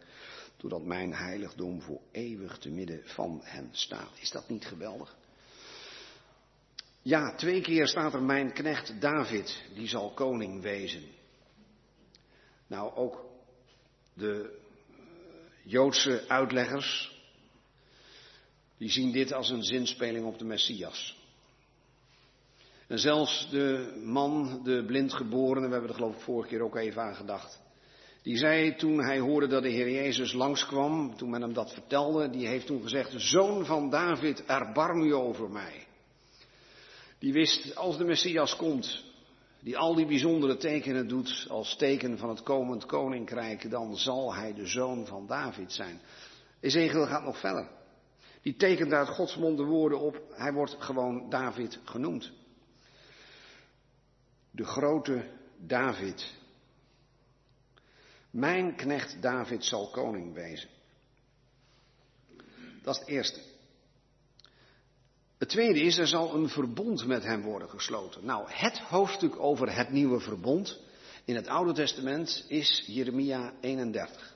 Doordat mijn heiligdom voor eeuwig te midden van hen staat. Is dat niet geweldig? Ja, twee keer staat er mijn knecht David, die zal koning wezen. Nou, ook de Joodse uitleggers, die zien dit als een zinspeling op de Messias. En zelfs de man, de blindgeborene, we hebben er geloof ik vorige keer ook even aan gedacht. Die zei toen hij hoorde dat de Heer Jezus langskwam, toen men hem dat vertelde, die heeft toen gezegd, Zoon van David, erbarm u over mij. Die wist, als de Messias komt, die al die bijzondere tekenen doet als teken van het komend koninkrijk, dan zal hij de zoon van David zijn. Ezekiel gaat nog verder. Die tekent uit Gods mond de woorden op, hij wordt gewoon David genoemd. De grote David. Mijn knecht David zal koning wezen. Dat is het eerste. Het tweede is, er zal een verbond met hem worden gesloten. Nou, het hoofdstuk over het nieuwe verbond in het Oude Testament is Jeremia 31.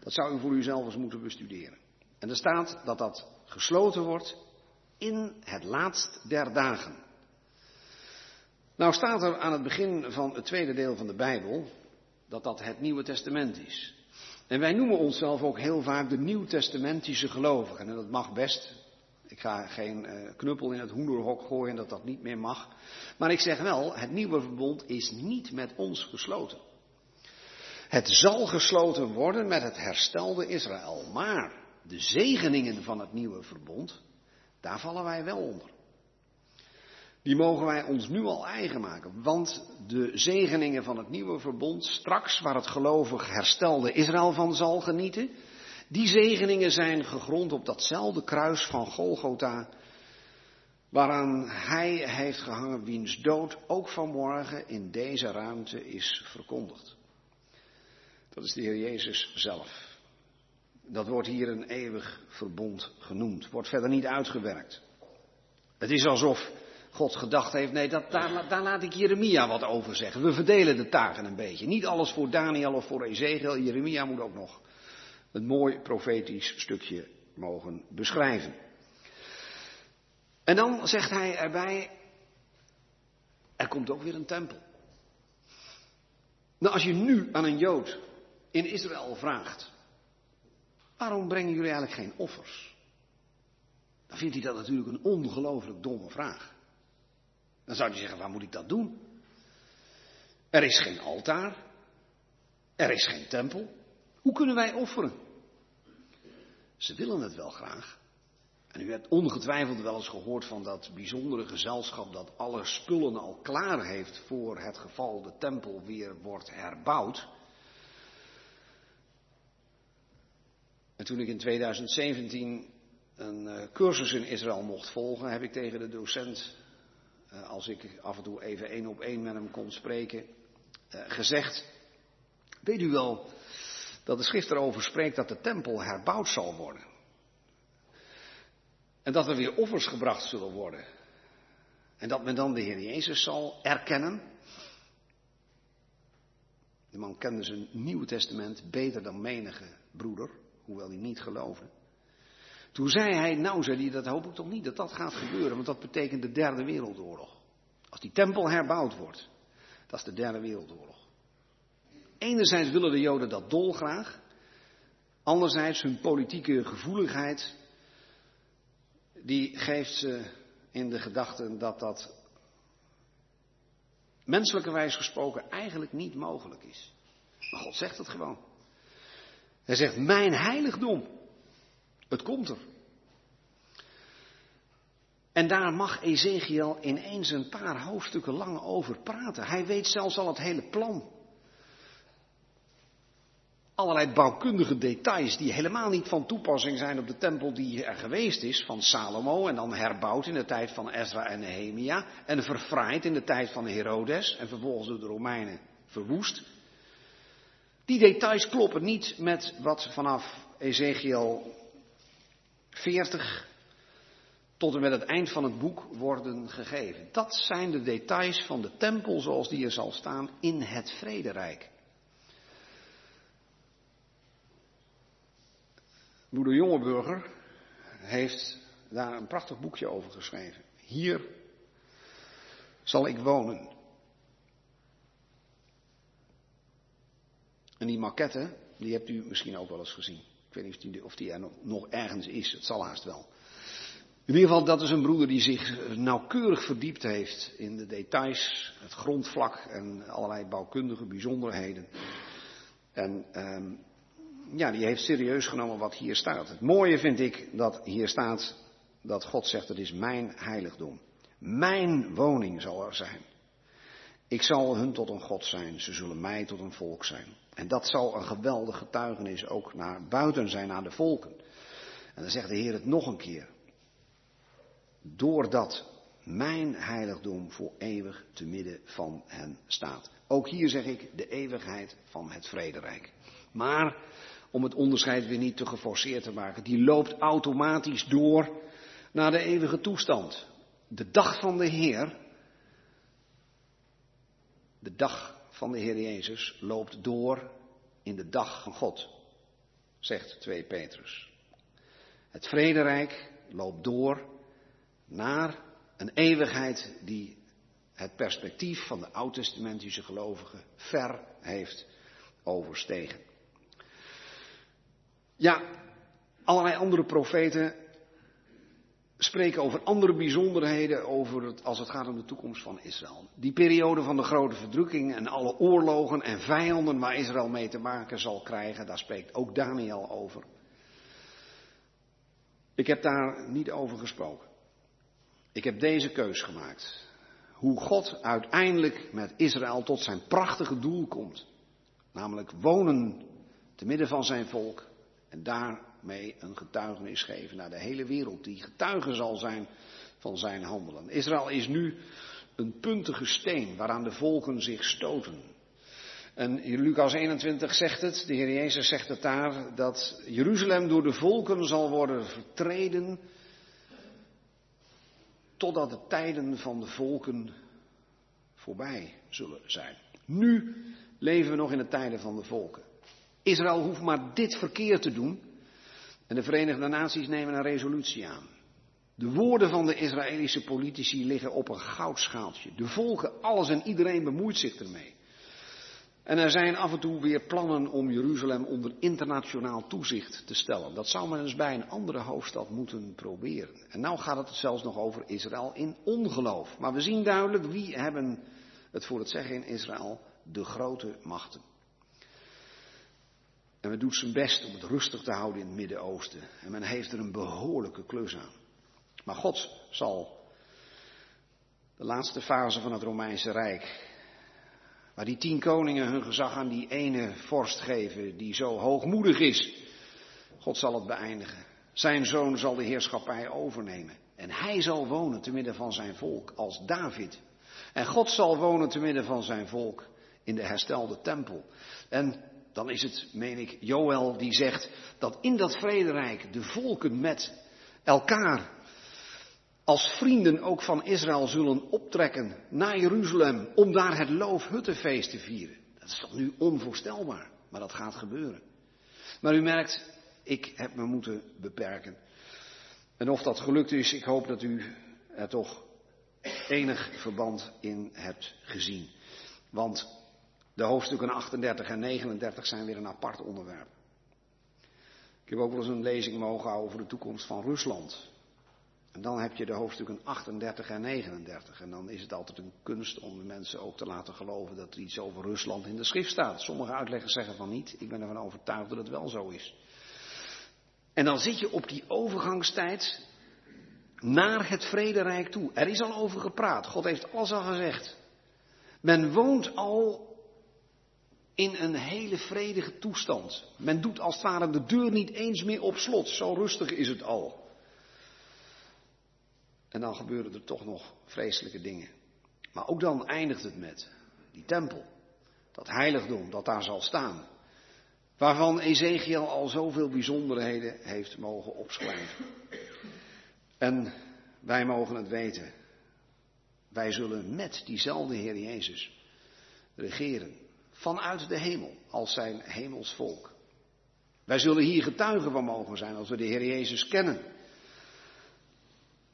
Dat zou u voor uzelf eens moeten bestuderen. En er staat dat dat gesloten wordt in het laatst der dagen. Nou staat er aan het begin van het tweede deel van de Bijbel dat dat het Nieuwe Testament is. En wij noemen onszelf ook heel vaak de Nieuw-testamentische gelovigen. En dat mag best, ik ga geen uh, knuppel in het hoenderhok gooien dat dat niet meer mag. Maar ik zeg wel, het nieuwe verbond is niet met ons gesloten. Het zal gesloten worden met het herstelde Israël. Maar de zegeningen van het nieuwe verbond, daar vallen wij wel onder. Die mogen wij ons nu al eigen maken. Want de zegeningen van het nieuwe verbond, straks waar het gelovig herstelde Israël van zal genieten, Die zegeningen zijn gegrond op datzelfde kruis van Golgotha, waaraan hij heeft gehangen, wiens dood ook vanmorgen in deze ruimte is verkondigd. Dat is de Heer Jezus zelf. Dat wordt hier een eeuwig verbond genoemd, wordt verder niet uitgewerkt. Het is alsof God gedacht heeft, nee, dat, daar, laat ik Jeremia wat over zeggen. We verdelen de taken een beetje. Niet alles voor Daniel of voor Ezekiel. Jeremia moet ook nog een mooi profetisch stukje mogen beschrijven. En dan zegt hij erbij, er komt ook weer een tempel. Nou, als je nu aan een Jood in Israël vraagt, waarom brengen jullie eigenlijk geen offers? Dan vindt hij dat natuurlijk een ongelooflijk domme vraag. Dan zou hij zeggen, waar moet ik dat doen? Er is geen altaar. Er is geen tempel. Hoe kunnen wij offeren? Ze willen het wel graag. En u hebt ongetwijfeld wel eens gehoord van dat bijzondere gezelschap dat alle spullen al klaar heeft voor het geval de tempel weer wordt herbouwd. En toen ik in 2017 een eh, cursus in Israël mocht volgen, heb ik tegen de docent, eh, als ik af en toe even één op één met hem kon spreken, eh, gezegd, weet u wel dat de schrift erover spreekt dat de tempel herbouwd zal worden? En dat er weer offers gebracht zullen worden. En dat men dan de Heer Jezus zal erkennen. De man kende zijn Nieuwe Testament beter dan menige broeder, hoewel hij niet geloofde. Toen zei hij, nou zei hij, dat hoop ik toch niet dat dat gaat gebeuren, want dat betekent de derde wereldoorlog. Als die tempel herbouwd wordt, dat is de derde wereldoorlog. Enerzijds willen de Joden dat dolgraag, anderzijds hun politieke gevoeligheid, die geeft ze in de gedachte dat dat menselijkerwijs gesproken eigenlijk niet mogelijk is. Maar God zegt het gewoon. Hij zegt, mijn heiligdom, het komt er. En daar mag Ezekiel ineens een paar hoofdstukken lang over praten. Hij weet zelfs al het hele plan. Allerlei bouwkundige details die helemaal niet van toepassing zijn op de tempel die er geweest is van Salomo en dan herbouwd in de tijd van Ezra en Nehemia en verfraaid in de tijd van Herodes en vervolgens door de Romeinen verwoest. Die details kloppen niet met wat vanaf Ezekiel 40 tot en met het eind van het boek worden gegeven. Dat zijn de details van de tempel zoals die er zal staan in het vrederijk. Moeder Jongeburger heeft daar een prachtig boekje over geschreven. Hier zal ik wonen. En die maquette, die hebt u misschien ook wel eens gezien. Ik weet niet of die, of die er nog, ergens is, het zal haast wel. In ieder geval, dat is een broeder die zich nauwkeurig verdiept heeft in de details, het grondvlak en allerlei bouwkundige bijzonderheden. En um, ja, die heeft serieus genomen wat hier staat. Het mooie vind ik dat hier staat dat God zegt, het is mijn heiligdom. Mijn woning zal er zijn. Ik zal hun tot een God zijn, ze zullen mij tot een volk zijn. En dat zal een geweldig getuigenis ook naar buiten zijn, naar de volken. En dan zegt de Heer het nog een keer. Doordat mijn heiligdom voor eeuwig te midden van hen staat. Ook hier zeg ik de eeuwigheid van het vrederijk. Maar om het onderscheid weer niet te geforceerd te maken, die loopt automatisch door naar de eeuwige toestand. De dag van de Heer, de dag van de Heer Jezus loopt door in de dag van God, zegt 2 Petrus. Het vrederijk loopt door naar een eeuwigheid die het perspectief van de oud-testamentische gelovigen ver heeft overstegen. Ja, allerlei andere profeten spreken over andere bijzonderheden over het, als het gaat om de toekomst van Israël. Die periode van de grote verdrukking en alle oorlogen en vijanden waar Israël mee te maken zal krijgen, daar spreekt ook Daniel over. Ik heb daar niet over gesproken. Ik heb deze keus gemaakt. Hoe God uiteindelijk met Israël tot zijn prachtige doel komt. Namelijk wonen te midden van zijn volk En daarmee een getuigenis geven naar de hele wereld, die getuige zal zijn van zijn handelen. Israël is nu een puntige steen waaraan de volken zich stoten. En Lucas 21 zegt het, de Heer Jezus zegt het daar, dat Jeruzalem door de volken zal worden vertreden totdat de tijden van de volken voorbij zullen zijn. Nu leven we nog in de tijden van de volken. Israël hoeft maar dit verkeer te doen en de Verenigde Naties nemen een resolutie aan. De woorden van de Israëlische politici liggen op een goudschaaltje. De volken, alles en iedereen bemoeit zich ermee. En er zijn af en toe weer plannen om Jeruzalem onder internationaal toezicht te stellen. Dat zou men eens bij een andere hoofdstad moeten proberen. En nou gaat het zelfs nog over Israël in ongeloof. Maar we zien duidelijk wie hebben het voor het zeggen in Israël de grote machten. En men doet zijn best om het rustig te houden in het Midden-Oosten. En men heeft er een behoorlijke klus aan. Maar God zal de laatste fase van het Romeinse Rijk, waar die tien koningen hun gezag aan die ene vorst geven die zo hoogmoedig is, God zal het beëindigen. Zijn zoon zal de heerschappij overnemen. En hij zal wonen te midden van zijn volk als David. En God zal wonen te midden van zijn volk in de herstelde tempel. En dan is het, meen ik, Joël die zegt dat in dat vrederijk de volken met elkaar als vrienden ook van Israël zullen optrekken naar Jeruzalem om daar het loofhuttenfeest te vieren. Dat is toch nu onvoorstelbaar, maar dat gaat gebeuren. Maar u merkt, ik heb me moeten beperken. En of dat gelukt is, ik hoop dat u er toch enig verband in hebt gezien. Want de hoofdstukken 38 en 39 zijn weer een apart onderwerp. Ik heb ook wel eens een lezing mogen houden over de toekomst van Rusland. En dan heb je de hoofdstukken 38 en 39. En dan is het altijd een kunst om de mensen ook te laten geloven dat er iets over Rusland in de schrift staat. Sommige uitleggers zeggen van niet. Ik ben ervan overtuigd dat het wel zo is. En dan zit je op die overgangstijd naar het vrederijk toe. Er is al over gepraat. God heeft alles al gezegd. Men woont al in een hele vredige toestand. Men doet als het ware de deur niet eens meer op slot. Zo rustig is het al. En dan gebeuren er toch nog vreselijke dingen. Maar ook dan eindigt het met die tempel. Dat heiligdom dat daar zal staan. Waarvan Ezekiel al zoveel bijzonderheden heeft mogen opschrijven. En wij mogen het weten. Wij zullen met diezelfde Heer Jezus regeren. Vanuit de hemel als zijn hemels volk. Wij zullen hier getuigen van mogen zijn als we de Heer Jezus kennen.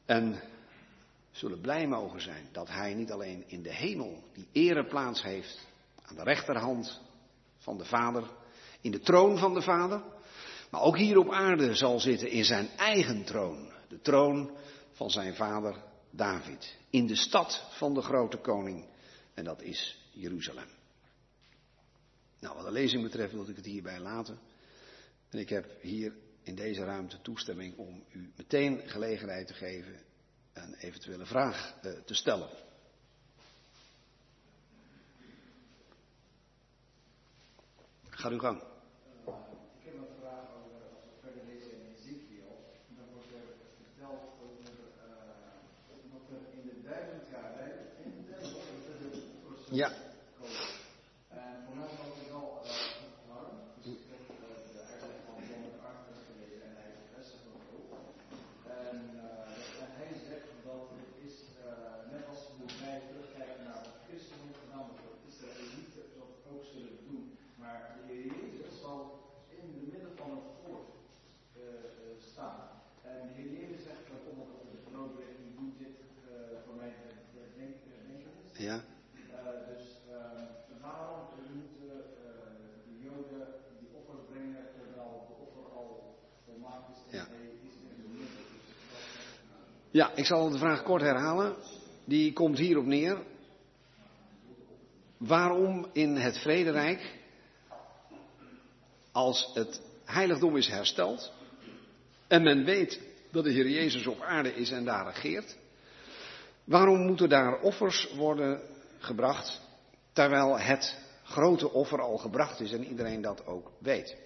En zullen blij mogen zijn dat Hij niet alleen in de hemel die ereplaats heeft aan de rechterhand van de Vader, in de troon van de Vader, maar ook hier op aarde zal zitten in zijn eigen troon, de troon van zijn vader David, in de stad van de grote koning, en dat is Jeruzalem. Nou, wat de lezing betreft wil ik het hierbij laten. En ik heb hier in deze ruimte toestemming om u meteen gelegenheid te geven een eventuele vraag uh, te stellen. Ga uw gang. Ik heb een vraag over, als we verder lezen in Ezekiel, dan wordt er verteld over uh, wat er in de duizend jaar tijd in de duizend Ja. En voor mij was het wel uh, warm, dus ik heb uh, de uitleg van John de Arthur gelezen en hij bevestigt dat ook. En, uh, en hij zegt dat het is, uh, net als hoe wij terugkijken naar wat Christus heeft gedaan, dat de Israëlieten dat ook zullen doen. Maar de Heer Jezus zal in het midden van het volk uh, staan. En de Heer Jezus zegt bijvoorbeeld op de broodweg, u doet dit uh, voor mij denken. Ja. Uh, dus uh, waarom moeten uh, de Joden die offers brengen terwijl de offer al volmaakt is en Ja. hij is in de midden? Dus dat is Ja, ik zal de vraag kort herhalen. Die komt hierop neer. Waarom in het vrederijk, als het heiligdom is hersteld en men weet dat de Heer Jezus op aarde is en daar regeert, waarom moeten daar offers worden gebracht terwijl het grote offer al gebracht is en iedereen dat ook weet?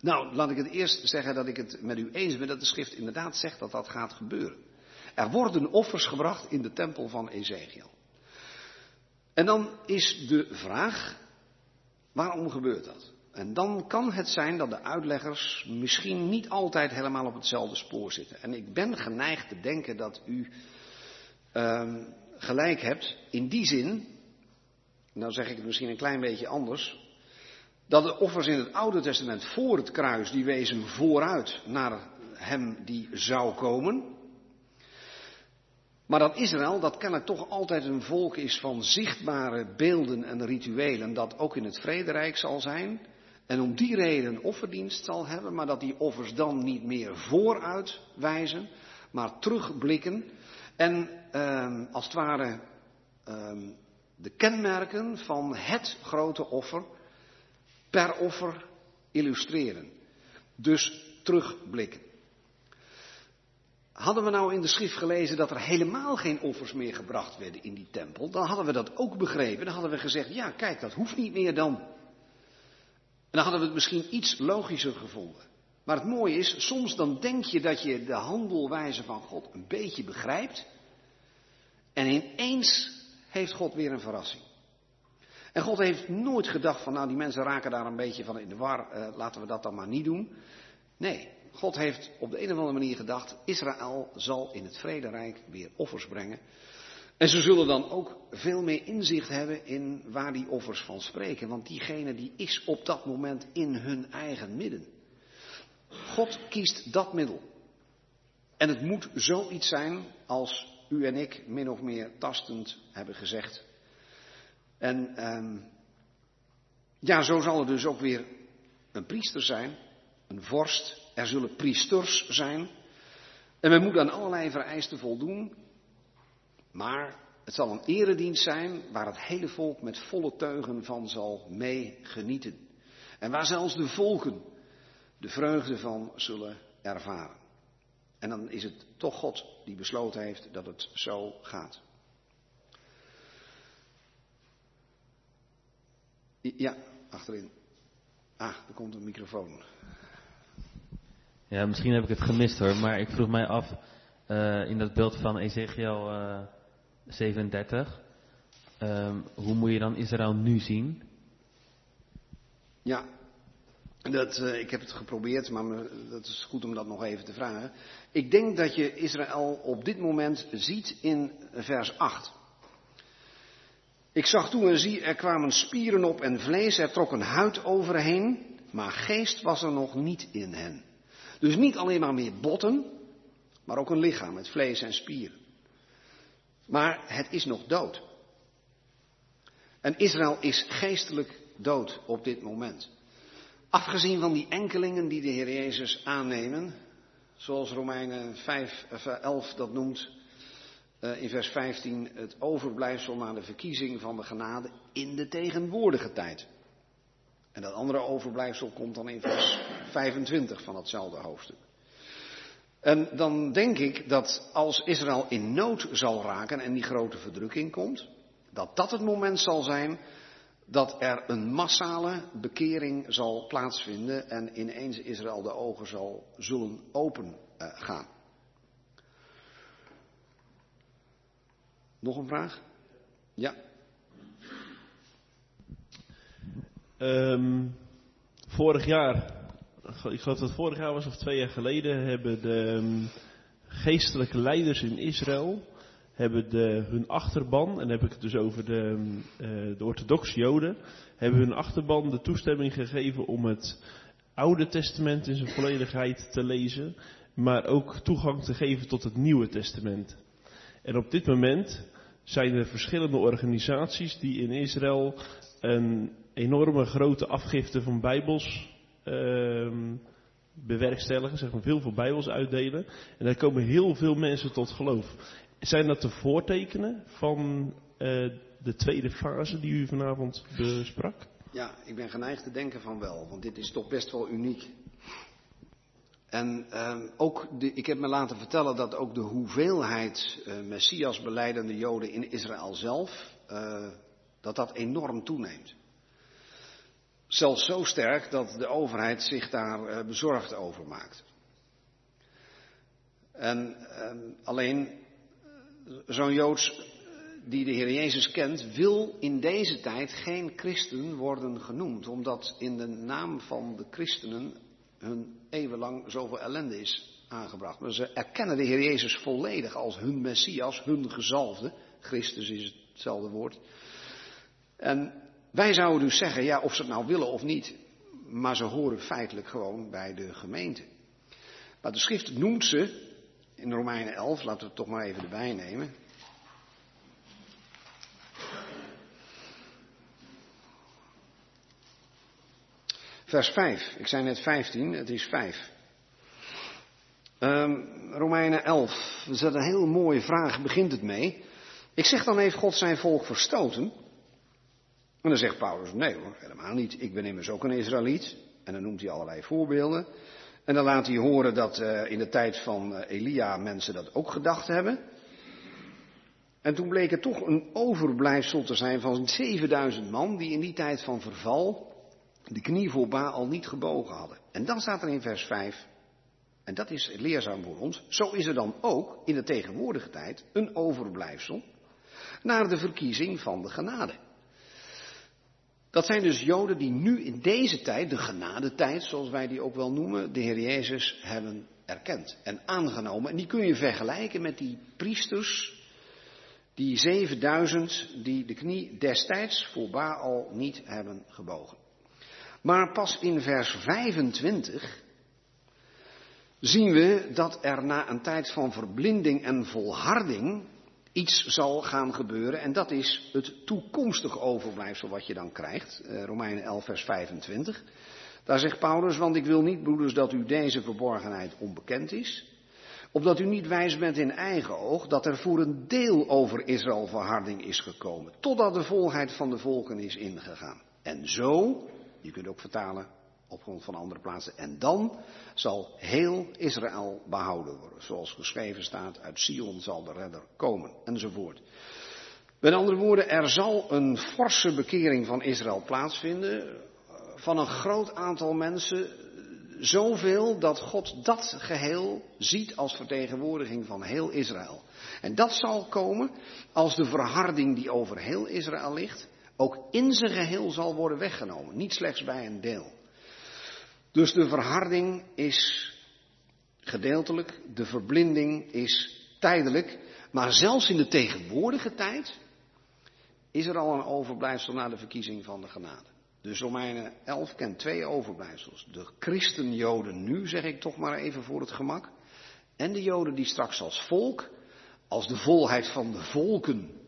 Nou, laat ik het eerst zeggen dat ik het met u eens ben dat de schrift inderdaad zegt dat dat gaat gebeuren. Er worden offers gebracht in de tempel van Ezekiel. En dan is de vraag, waarom gebeurt dat? En dan kan het zijn dat de uitleggers misschien niet altijd helemaal op hetzelfde spoor zitten. En ik ben geneigd te denken dat u uh, gelijk hebt in die zin, nou zeg ik het misschien een klein beetje anders, dat de offers in het Oude Testament voor het kruis, die wezen vooruit naar hem die zou komen. Maar dat Israël, dat kennelijk toch altijd een volk is van zichtbare beelden en rituelen, dat ook in het vrederijk zal zijn. En om die reden offerdienst zal hebben, maar dat die offers dan niet meer vooruit wijzen, maar terugblikken. En eh, als het ware eh, de kenmerken van het grote offer per offer illustreren. Dus terugblikken. Hadden we nou in de schrift gelezen dat er helemaal geen offers meer gebracht werden in die tempel, dan hadden we dat ook begrepen. Dan hadden we gezegd, ja kijk, dat hoeft niet meer dan. En dan hadden we het misschien iets logischer gevonden. Maar het mooie is, soms dan denk je dat je de handelwijze van God een beetje begrijpt. En ineens heeft God weer een verrassing. En God heeft nooit gedacht van, nou die mensen raken daar een beetje van in de war, uh, laten we dat dan maar niet doen. Nee, God heeft op de een of andere manier gedacht, Israël zal in het vrederijk weer offers brengen. En ze zullen dan ook veel meer inzicht hebben in waar die offers van spreken. Want diegene die is op dat moment in hun eigen midden. God kiest dat middel. En het moet zoiets zijn als u en ik min of meer tastend hebben gezegd. En um, ja, zo zal er dus ook weer een priester zijn, een vorst. Er zullen priesters zijn. En men moet aan allerlei vereisten voldoen. Maar het zal een eredienst zijn waar het hele volk met volle teugen van zal meegenieten. En waar zelfs de volken de vreugde van zullen ervaren. En dan is het toch God die besloten heeft dat het zo gaat. Ja, achterin. Ah, er komt een microfoon. Ja, misschien heb ik het gemist hoor, maar ik vroeg mij af uh, in dat beeld van Ezekiel uh, 37. Um, hoe moet je dan Israël nu zien? Ja, dat, uh, ik heb het geprobeerd, maar me, dat is goed om dat nog even te vragen. Ik denk dat je Israël op dit moment ziet in vers 8. Ik zag toen en zie, er kwamen spieren op en vlees, er trok een huid overheen, maar geest was er nog niet in hen. Dus niet alleen maar meer botten, maar ook een lichaam met vlees en spieren. Maar het is nog dood. En Israël is geestelijk dood op dit moment. Afgezien van die enkelingen die de Heer Jezus aannemen, zoals Romeinen 5, 11 dat noemt, uh, in vers 15, het overblijfsel na de verkiezing van de genade in de tegenwoordige tijd. En dat andere overblijfsel komt dan in vers 25 van datzelfde hoofdstuk. En dan denk ik dat als Israël in nood zal raken en die grote verdrukking komt, dat dat het moment zal zijn dat er een massale bekering zal plaatsvinden en ineens Israël de ogen zal zullen open gaan. Nog een vraag? Ja. Um, vorig jaar, ik geloof dat het vorig jaar was of twee jaar geleden, hebben de um, geestelijke leiders in Israël hebben de, hun achterban, en heb ik het dus over de, uh, de orthodoxe joden, hebben hun achterban de toestemming gegeven om het Oude Testament in zijn volledigheid te lezen, maar ook toegang te geven tot het Nieuwe Testament. En op dit moment zijn er verschillende organisaties die in Israël een enorme grote afgifte van Bijbels uh, bewerkstelligen, zeg maar veel veel Bijbels uitdelen. En daar komen heel veel mensen tot geloof. Zijn dat de voortekenen van uh, de tweede fase die u vanavond besprak? Ja, ik ben geneigd te denken van wel, want dit is toch best wel uniek. En uh, ook de, ik heb me laten vertellen dat ook de hoeveelheid uh, Messias beleidende Joden in Israël zelf, uh, dat dat enorm toeneemt. Zelfs zo sterk dat de overheid zich daar eh, bezorgd over maakt. En ehm, alleen zo'n Joods die de Heer Jezus kent, wil in deze tijd geen christen worden genoemd, omdat in de naam van de christenen hun eeuwenlang zoveel ellende is aangebracht. Maar ze erkennen de Heer Jezus volledig als hun Messias, hun gezalfde. Christus is hetzelfde woord. En wij zouden dus zeggen, ja, of ze het nou willen of niet, maar ze horen feitelijk gewoon bij de gemeente. Maar de schrift noemt ze, in Romeinen 11, laten we het toch maar even erbij nemen. Vers 5. Ik zei net 15, het is 5. Um, Romeinen 11. Dat is een heel mooie vraag, begint het mee. Ik zeg dan heeft God zijn volk verstoten? En dan zegt Paulus, nee hoor, helemaal niet. Ik ben immers ook een Israëliet. En dan noemt hij allerlei voorbeelden. En dan laat hij horen dat uh, in de tijd van uh, Elia mensen dat ook gedacht hebben. En toen bleek het toch een overblijfsel te zijn van 7000 man die in die tijd van verval de knie voor Baal niet gebogen hadden. En dan staat er in vers 5, en dat is leerzaam voor ons, zo is er dan ook in de tegenwoordige tijd een overblijfsel naar de verkiezing van de genade. Dat zijn dus Joden die nu in deze tijd, de genadetijd zoals wij die ook wel noemen, de Heer Jezus hebben erkend en aangenomen. En die kun je vergelijken met die priesters, die 7000 die de knie destijds voor Baal niet hebben gebogen. Maar pas in vers 25 zien we dat er na een tijd van verblinding en volharding iets zal gaan gebeuren. En dat is het toekomstige overblijfsel wat je dan krijgt. Eh, Romeinen 11, vers 25. Daar zegt Paulus, want ik wil niet, broeders, dat u deze verborgenheid onbekend is. Opdat u niet wijs bent in eigen oog dat er voor een deel over Israël verharding is gekomen. Totdat de volheid van de volken is ingegaan. En zo je kunt ook vertalen op grond van andere plaatsen. En dan zal heel Israël behouden worden. Zoals geschreven staat, uit Sion zal de redder komen. Enzovoort. Met andere woorden, er zal een forse bekering van Israël plaatsvinden. Van een groot aantal mensen. Zoveel dat God dat geheel ziet als vertegenwoordiging van heel Israël. En dat zal komen als de verharding die over heel Israël ligt, ook in zijn geheel zal worden weggenomen, niet slechts bij een deel. Dus de verharding is gedeeltelijk, de verblinding is tijdelijk, maar zelfs in de tegenwoordige tijd is er al een overblijfsel na de verkiezing van de genade. Dus Romeinen 11 kent twee overblijfsels. De christenjoden nu, zeg ik toch maar even voor het gemak. En de joden die straks als volk, als de volheid van de volken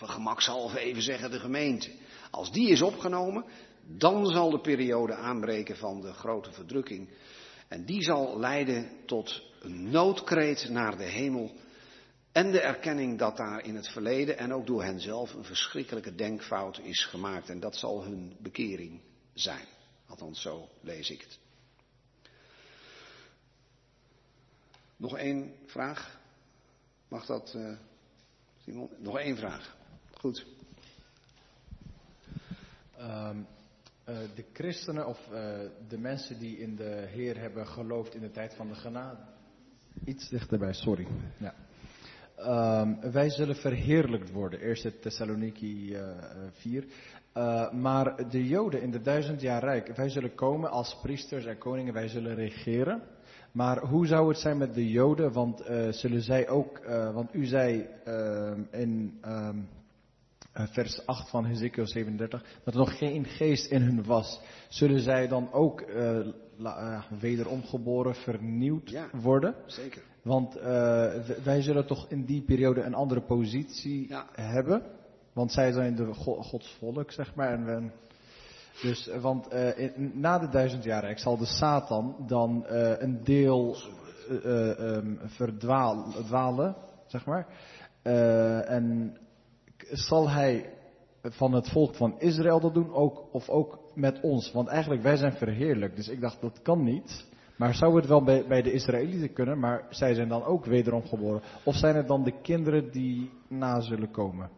laten we gemakshalve even zeggen de gemeente. Als die is opgenomen, dan zal de periode aanbreken van de grote verdrukking. En die zal leiden tot een noodkreet naar de hemel. En de erkenning dat daar in het verleden en ook door hen zelf een verschrikkelijke denkfout is gemaakt. En dat zal hun bekering zijn. Althans, zo lees ik het. Nog één vraag? Mag dat, uh, Simon? Nog één vraag. Goed. Um, uh, de christenen of uh, de mensen die in de Heer hebben geloofd in de tijd van de genade. Iets dichterbij, sorry. Ja. Um, wij zullen verheerlijkt worden. Eerste Thessaloniki uh, 4. maar de Joden in de duizend jaar rijk, wij zullen komen als priesters en koningen, wij zullen regeren. Maar hoe zou het zijn met de Joden? Want zullen zij ook, want u zei ehm, in um, vers 8 van Hezekiel 37, dat er nog geen geest in hun was. Zullen zij dan ook uh, uh, wederom geboren, vernieuwd ja, worden? Zeker. Want wij zullen toch in die periode een andere positie ja. hebben. Want zij zijn de Gods volk, zeg maar. En we, dus, want in, na de duizend jaren zal de Satan dan een deel um, verdwalen, zeg maar. en zal hij van het volk van Israël dat doen, ook, of ook met ons? Want eigenlijk, wij zijn verheerlijk, dus ik dacht, dat kan niet. Maar zou het wel bij, bij de Israëlieten kunnen, maar zij zijn dan ook wederom geboren? Of zijn het dan de kinderen die na zullen komen?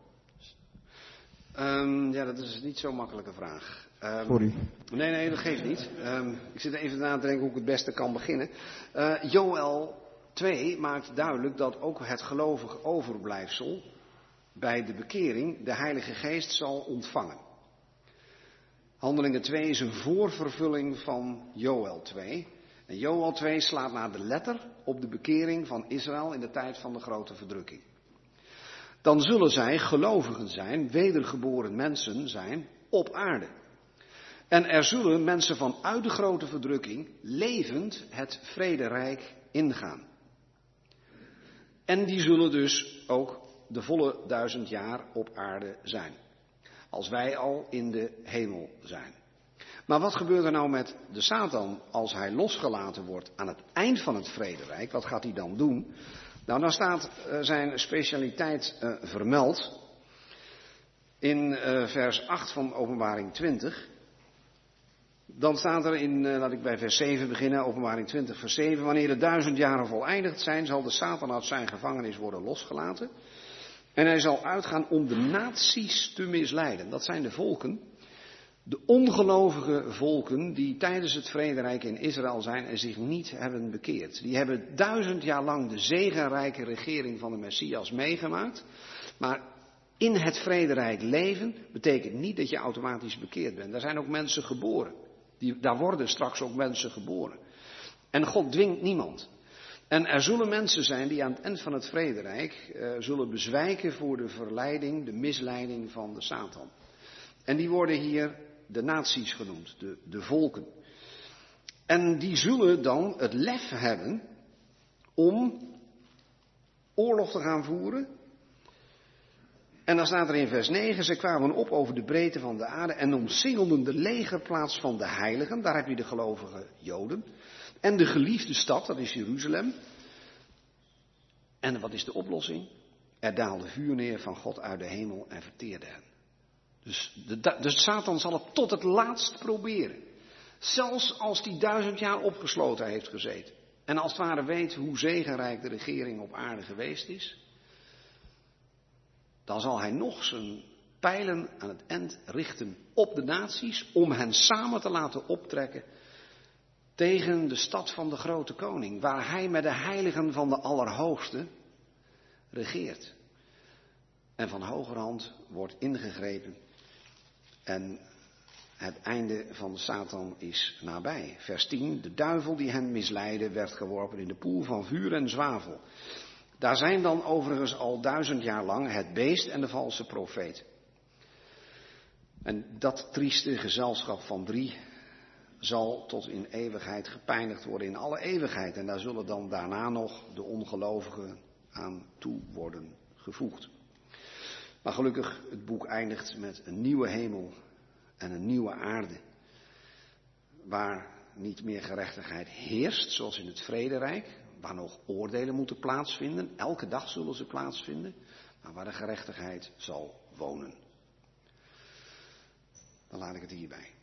Um, ja, dat is niet zo'n makkelijke vraag. Ehm, Sorry. Nee, nee, dat geeft niet. Ehm, ik zit even na te denken hoe ik het beste kan beginnen. Eh Joel 2 maakt duidelijk dat ook het gelovige overblijfsel bij de bekering de Heilige Geest zal ontvangen. Handelingen 2 is een voorvervulling van Joel 2. En Joel 2 slaat naar de letter op de bekering van Israël in de tijd van de grote verdrukking. Dan zullen zij gelovigen zijn, wedergeboren mensen zijn op aarde. En er zullen mensen vanuit de grote verdrukking levend het vrederijk ingaan. En die zullen dus ook de volle duizend jaar op aarde zijn. Als wij al in de hemel zijn. Maar wat gebeurt er nou met de Satan als hij losgelaten wordt aan het eind van het vrederijk? Wat gaat hij dan doen? Nou, dan staat uh, zijn specialiteit uh, vermeld in uh, vers 8 van Openbaring 20. Dan staat er in, laat ik bij vers 7 beginnen, Openbaring 20, vers 7. Wanneer de duizend jaren voleindigd zijn, zal de Satan uit zijn gevangenis worden losgelaten. En hij zal uitgaan om de naties te misleiden. Dat zijn de volken. De ongelovige volken die tijdens het vrederijk in Israël zijn en zich niet hebben bekeerd. Die hebben duizend jaar lang de zegenrijke regering van de Messias meegemaakt. Maar in het vrederijk leven betekent niet dat je automatisch bekeerd bent. Daar zijn ook mensen geboren. Die, daar worden straks ook mensen geboren. En God dwingt niemand. En er zullen mensen zijn die aan het eind van het vrederijk uh, zullen bezwijken voor de verleiding, de misleiding van de Satan. En die worden hier de naties genoemd, de, de volken. En die zullen dan het lef hebben om oorlog te gaan voeren. En dan staat er in vers 9, ze kwamen op over de breedte van de aarde en omsingelden de legerplaats van de heiligen, daar heb je de gelovige Joden. En de geliefde stad, dat is Jeruzalem. En wat is de oplossing? Er daalde vuur neer van God uit de hemel en verteerde hen. Dus, de, dus Satan zal het tot het laatst proberen. Zelfs als hij duizend jaar opgesloten heeft gezeten. En als het ware weet hoe zegenrijk de regering op aarde geweest is. Dan zal hij nog zijn pijlen aan het eind richten op de naties. Om hen samen te laten optrekken tegen de stad van de grote koning, waar hij met de heiligen van de Allerhoogste regeert. En van hogerhand wordt ingegrepen en het einde van Satan is nabij. Vers 10, de duivel die hen misleidde werd geworpen in de poel van vuur en zwavel. Daar zijn dan overigens al duizend jaar lang het beest en de valse profeet. En dat trieste gezelschap van drie zal tot in eeuwigheid gepijnigd worden, in alle eeuwigheid. En daar zullen dan daarna nog de ongelovigen aan toe worden gevoegd. Maar gelukkig, het boek eindigt met een nieuwe hemel en een nieuwe aarde. Waar niet meer gerechtigheid heerst, zoals in het vrederijk. Waar nog oordelen moeten plaatsvinden. Elke dag zullen ze plaatsvinden. Maar waar de gerechtigheid zal wonen. Dan laat ik het hierbij.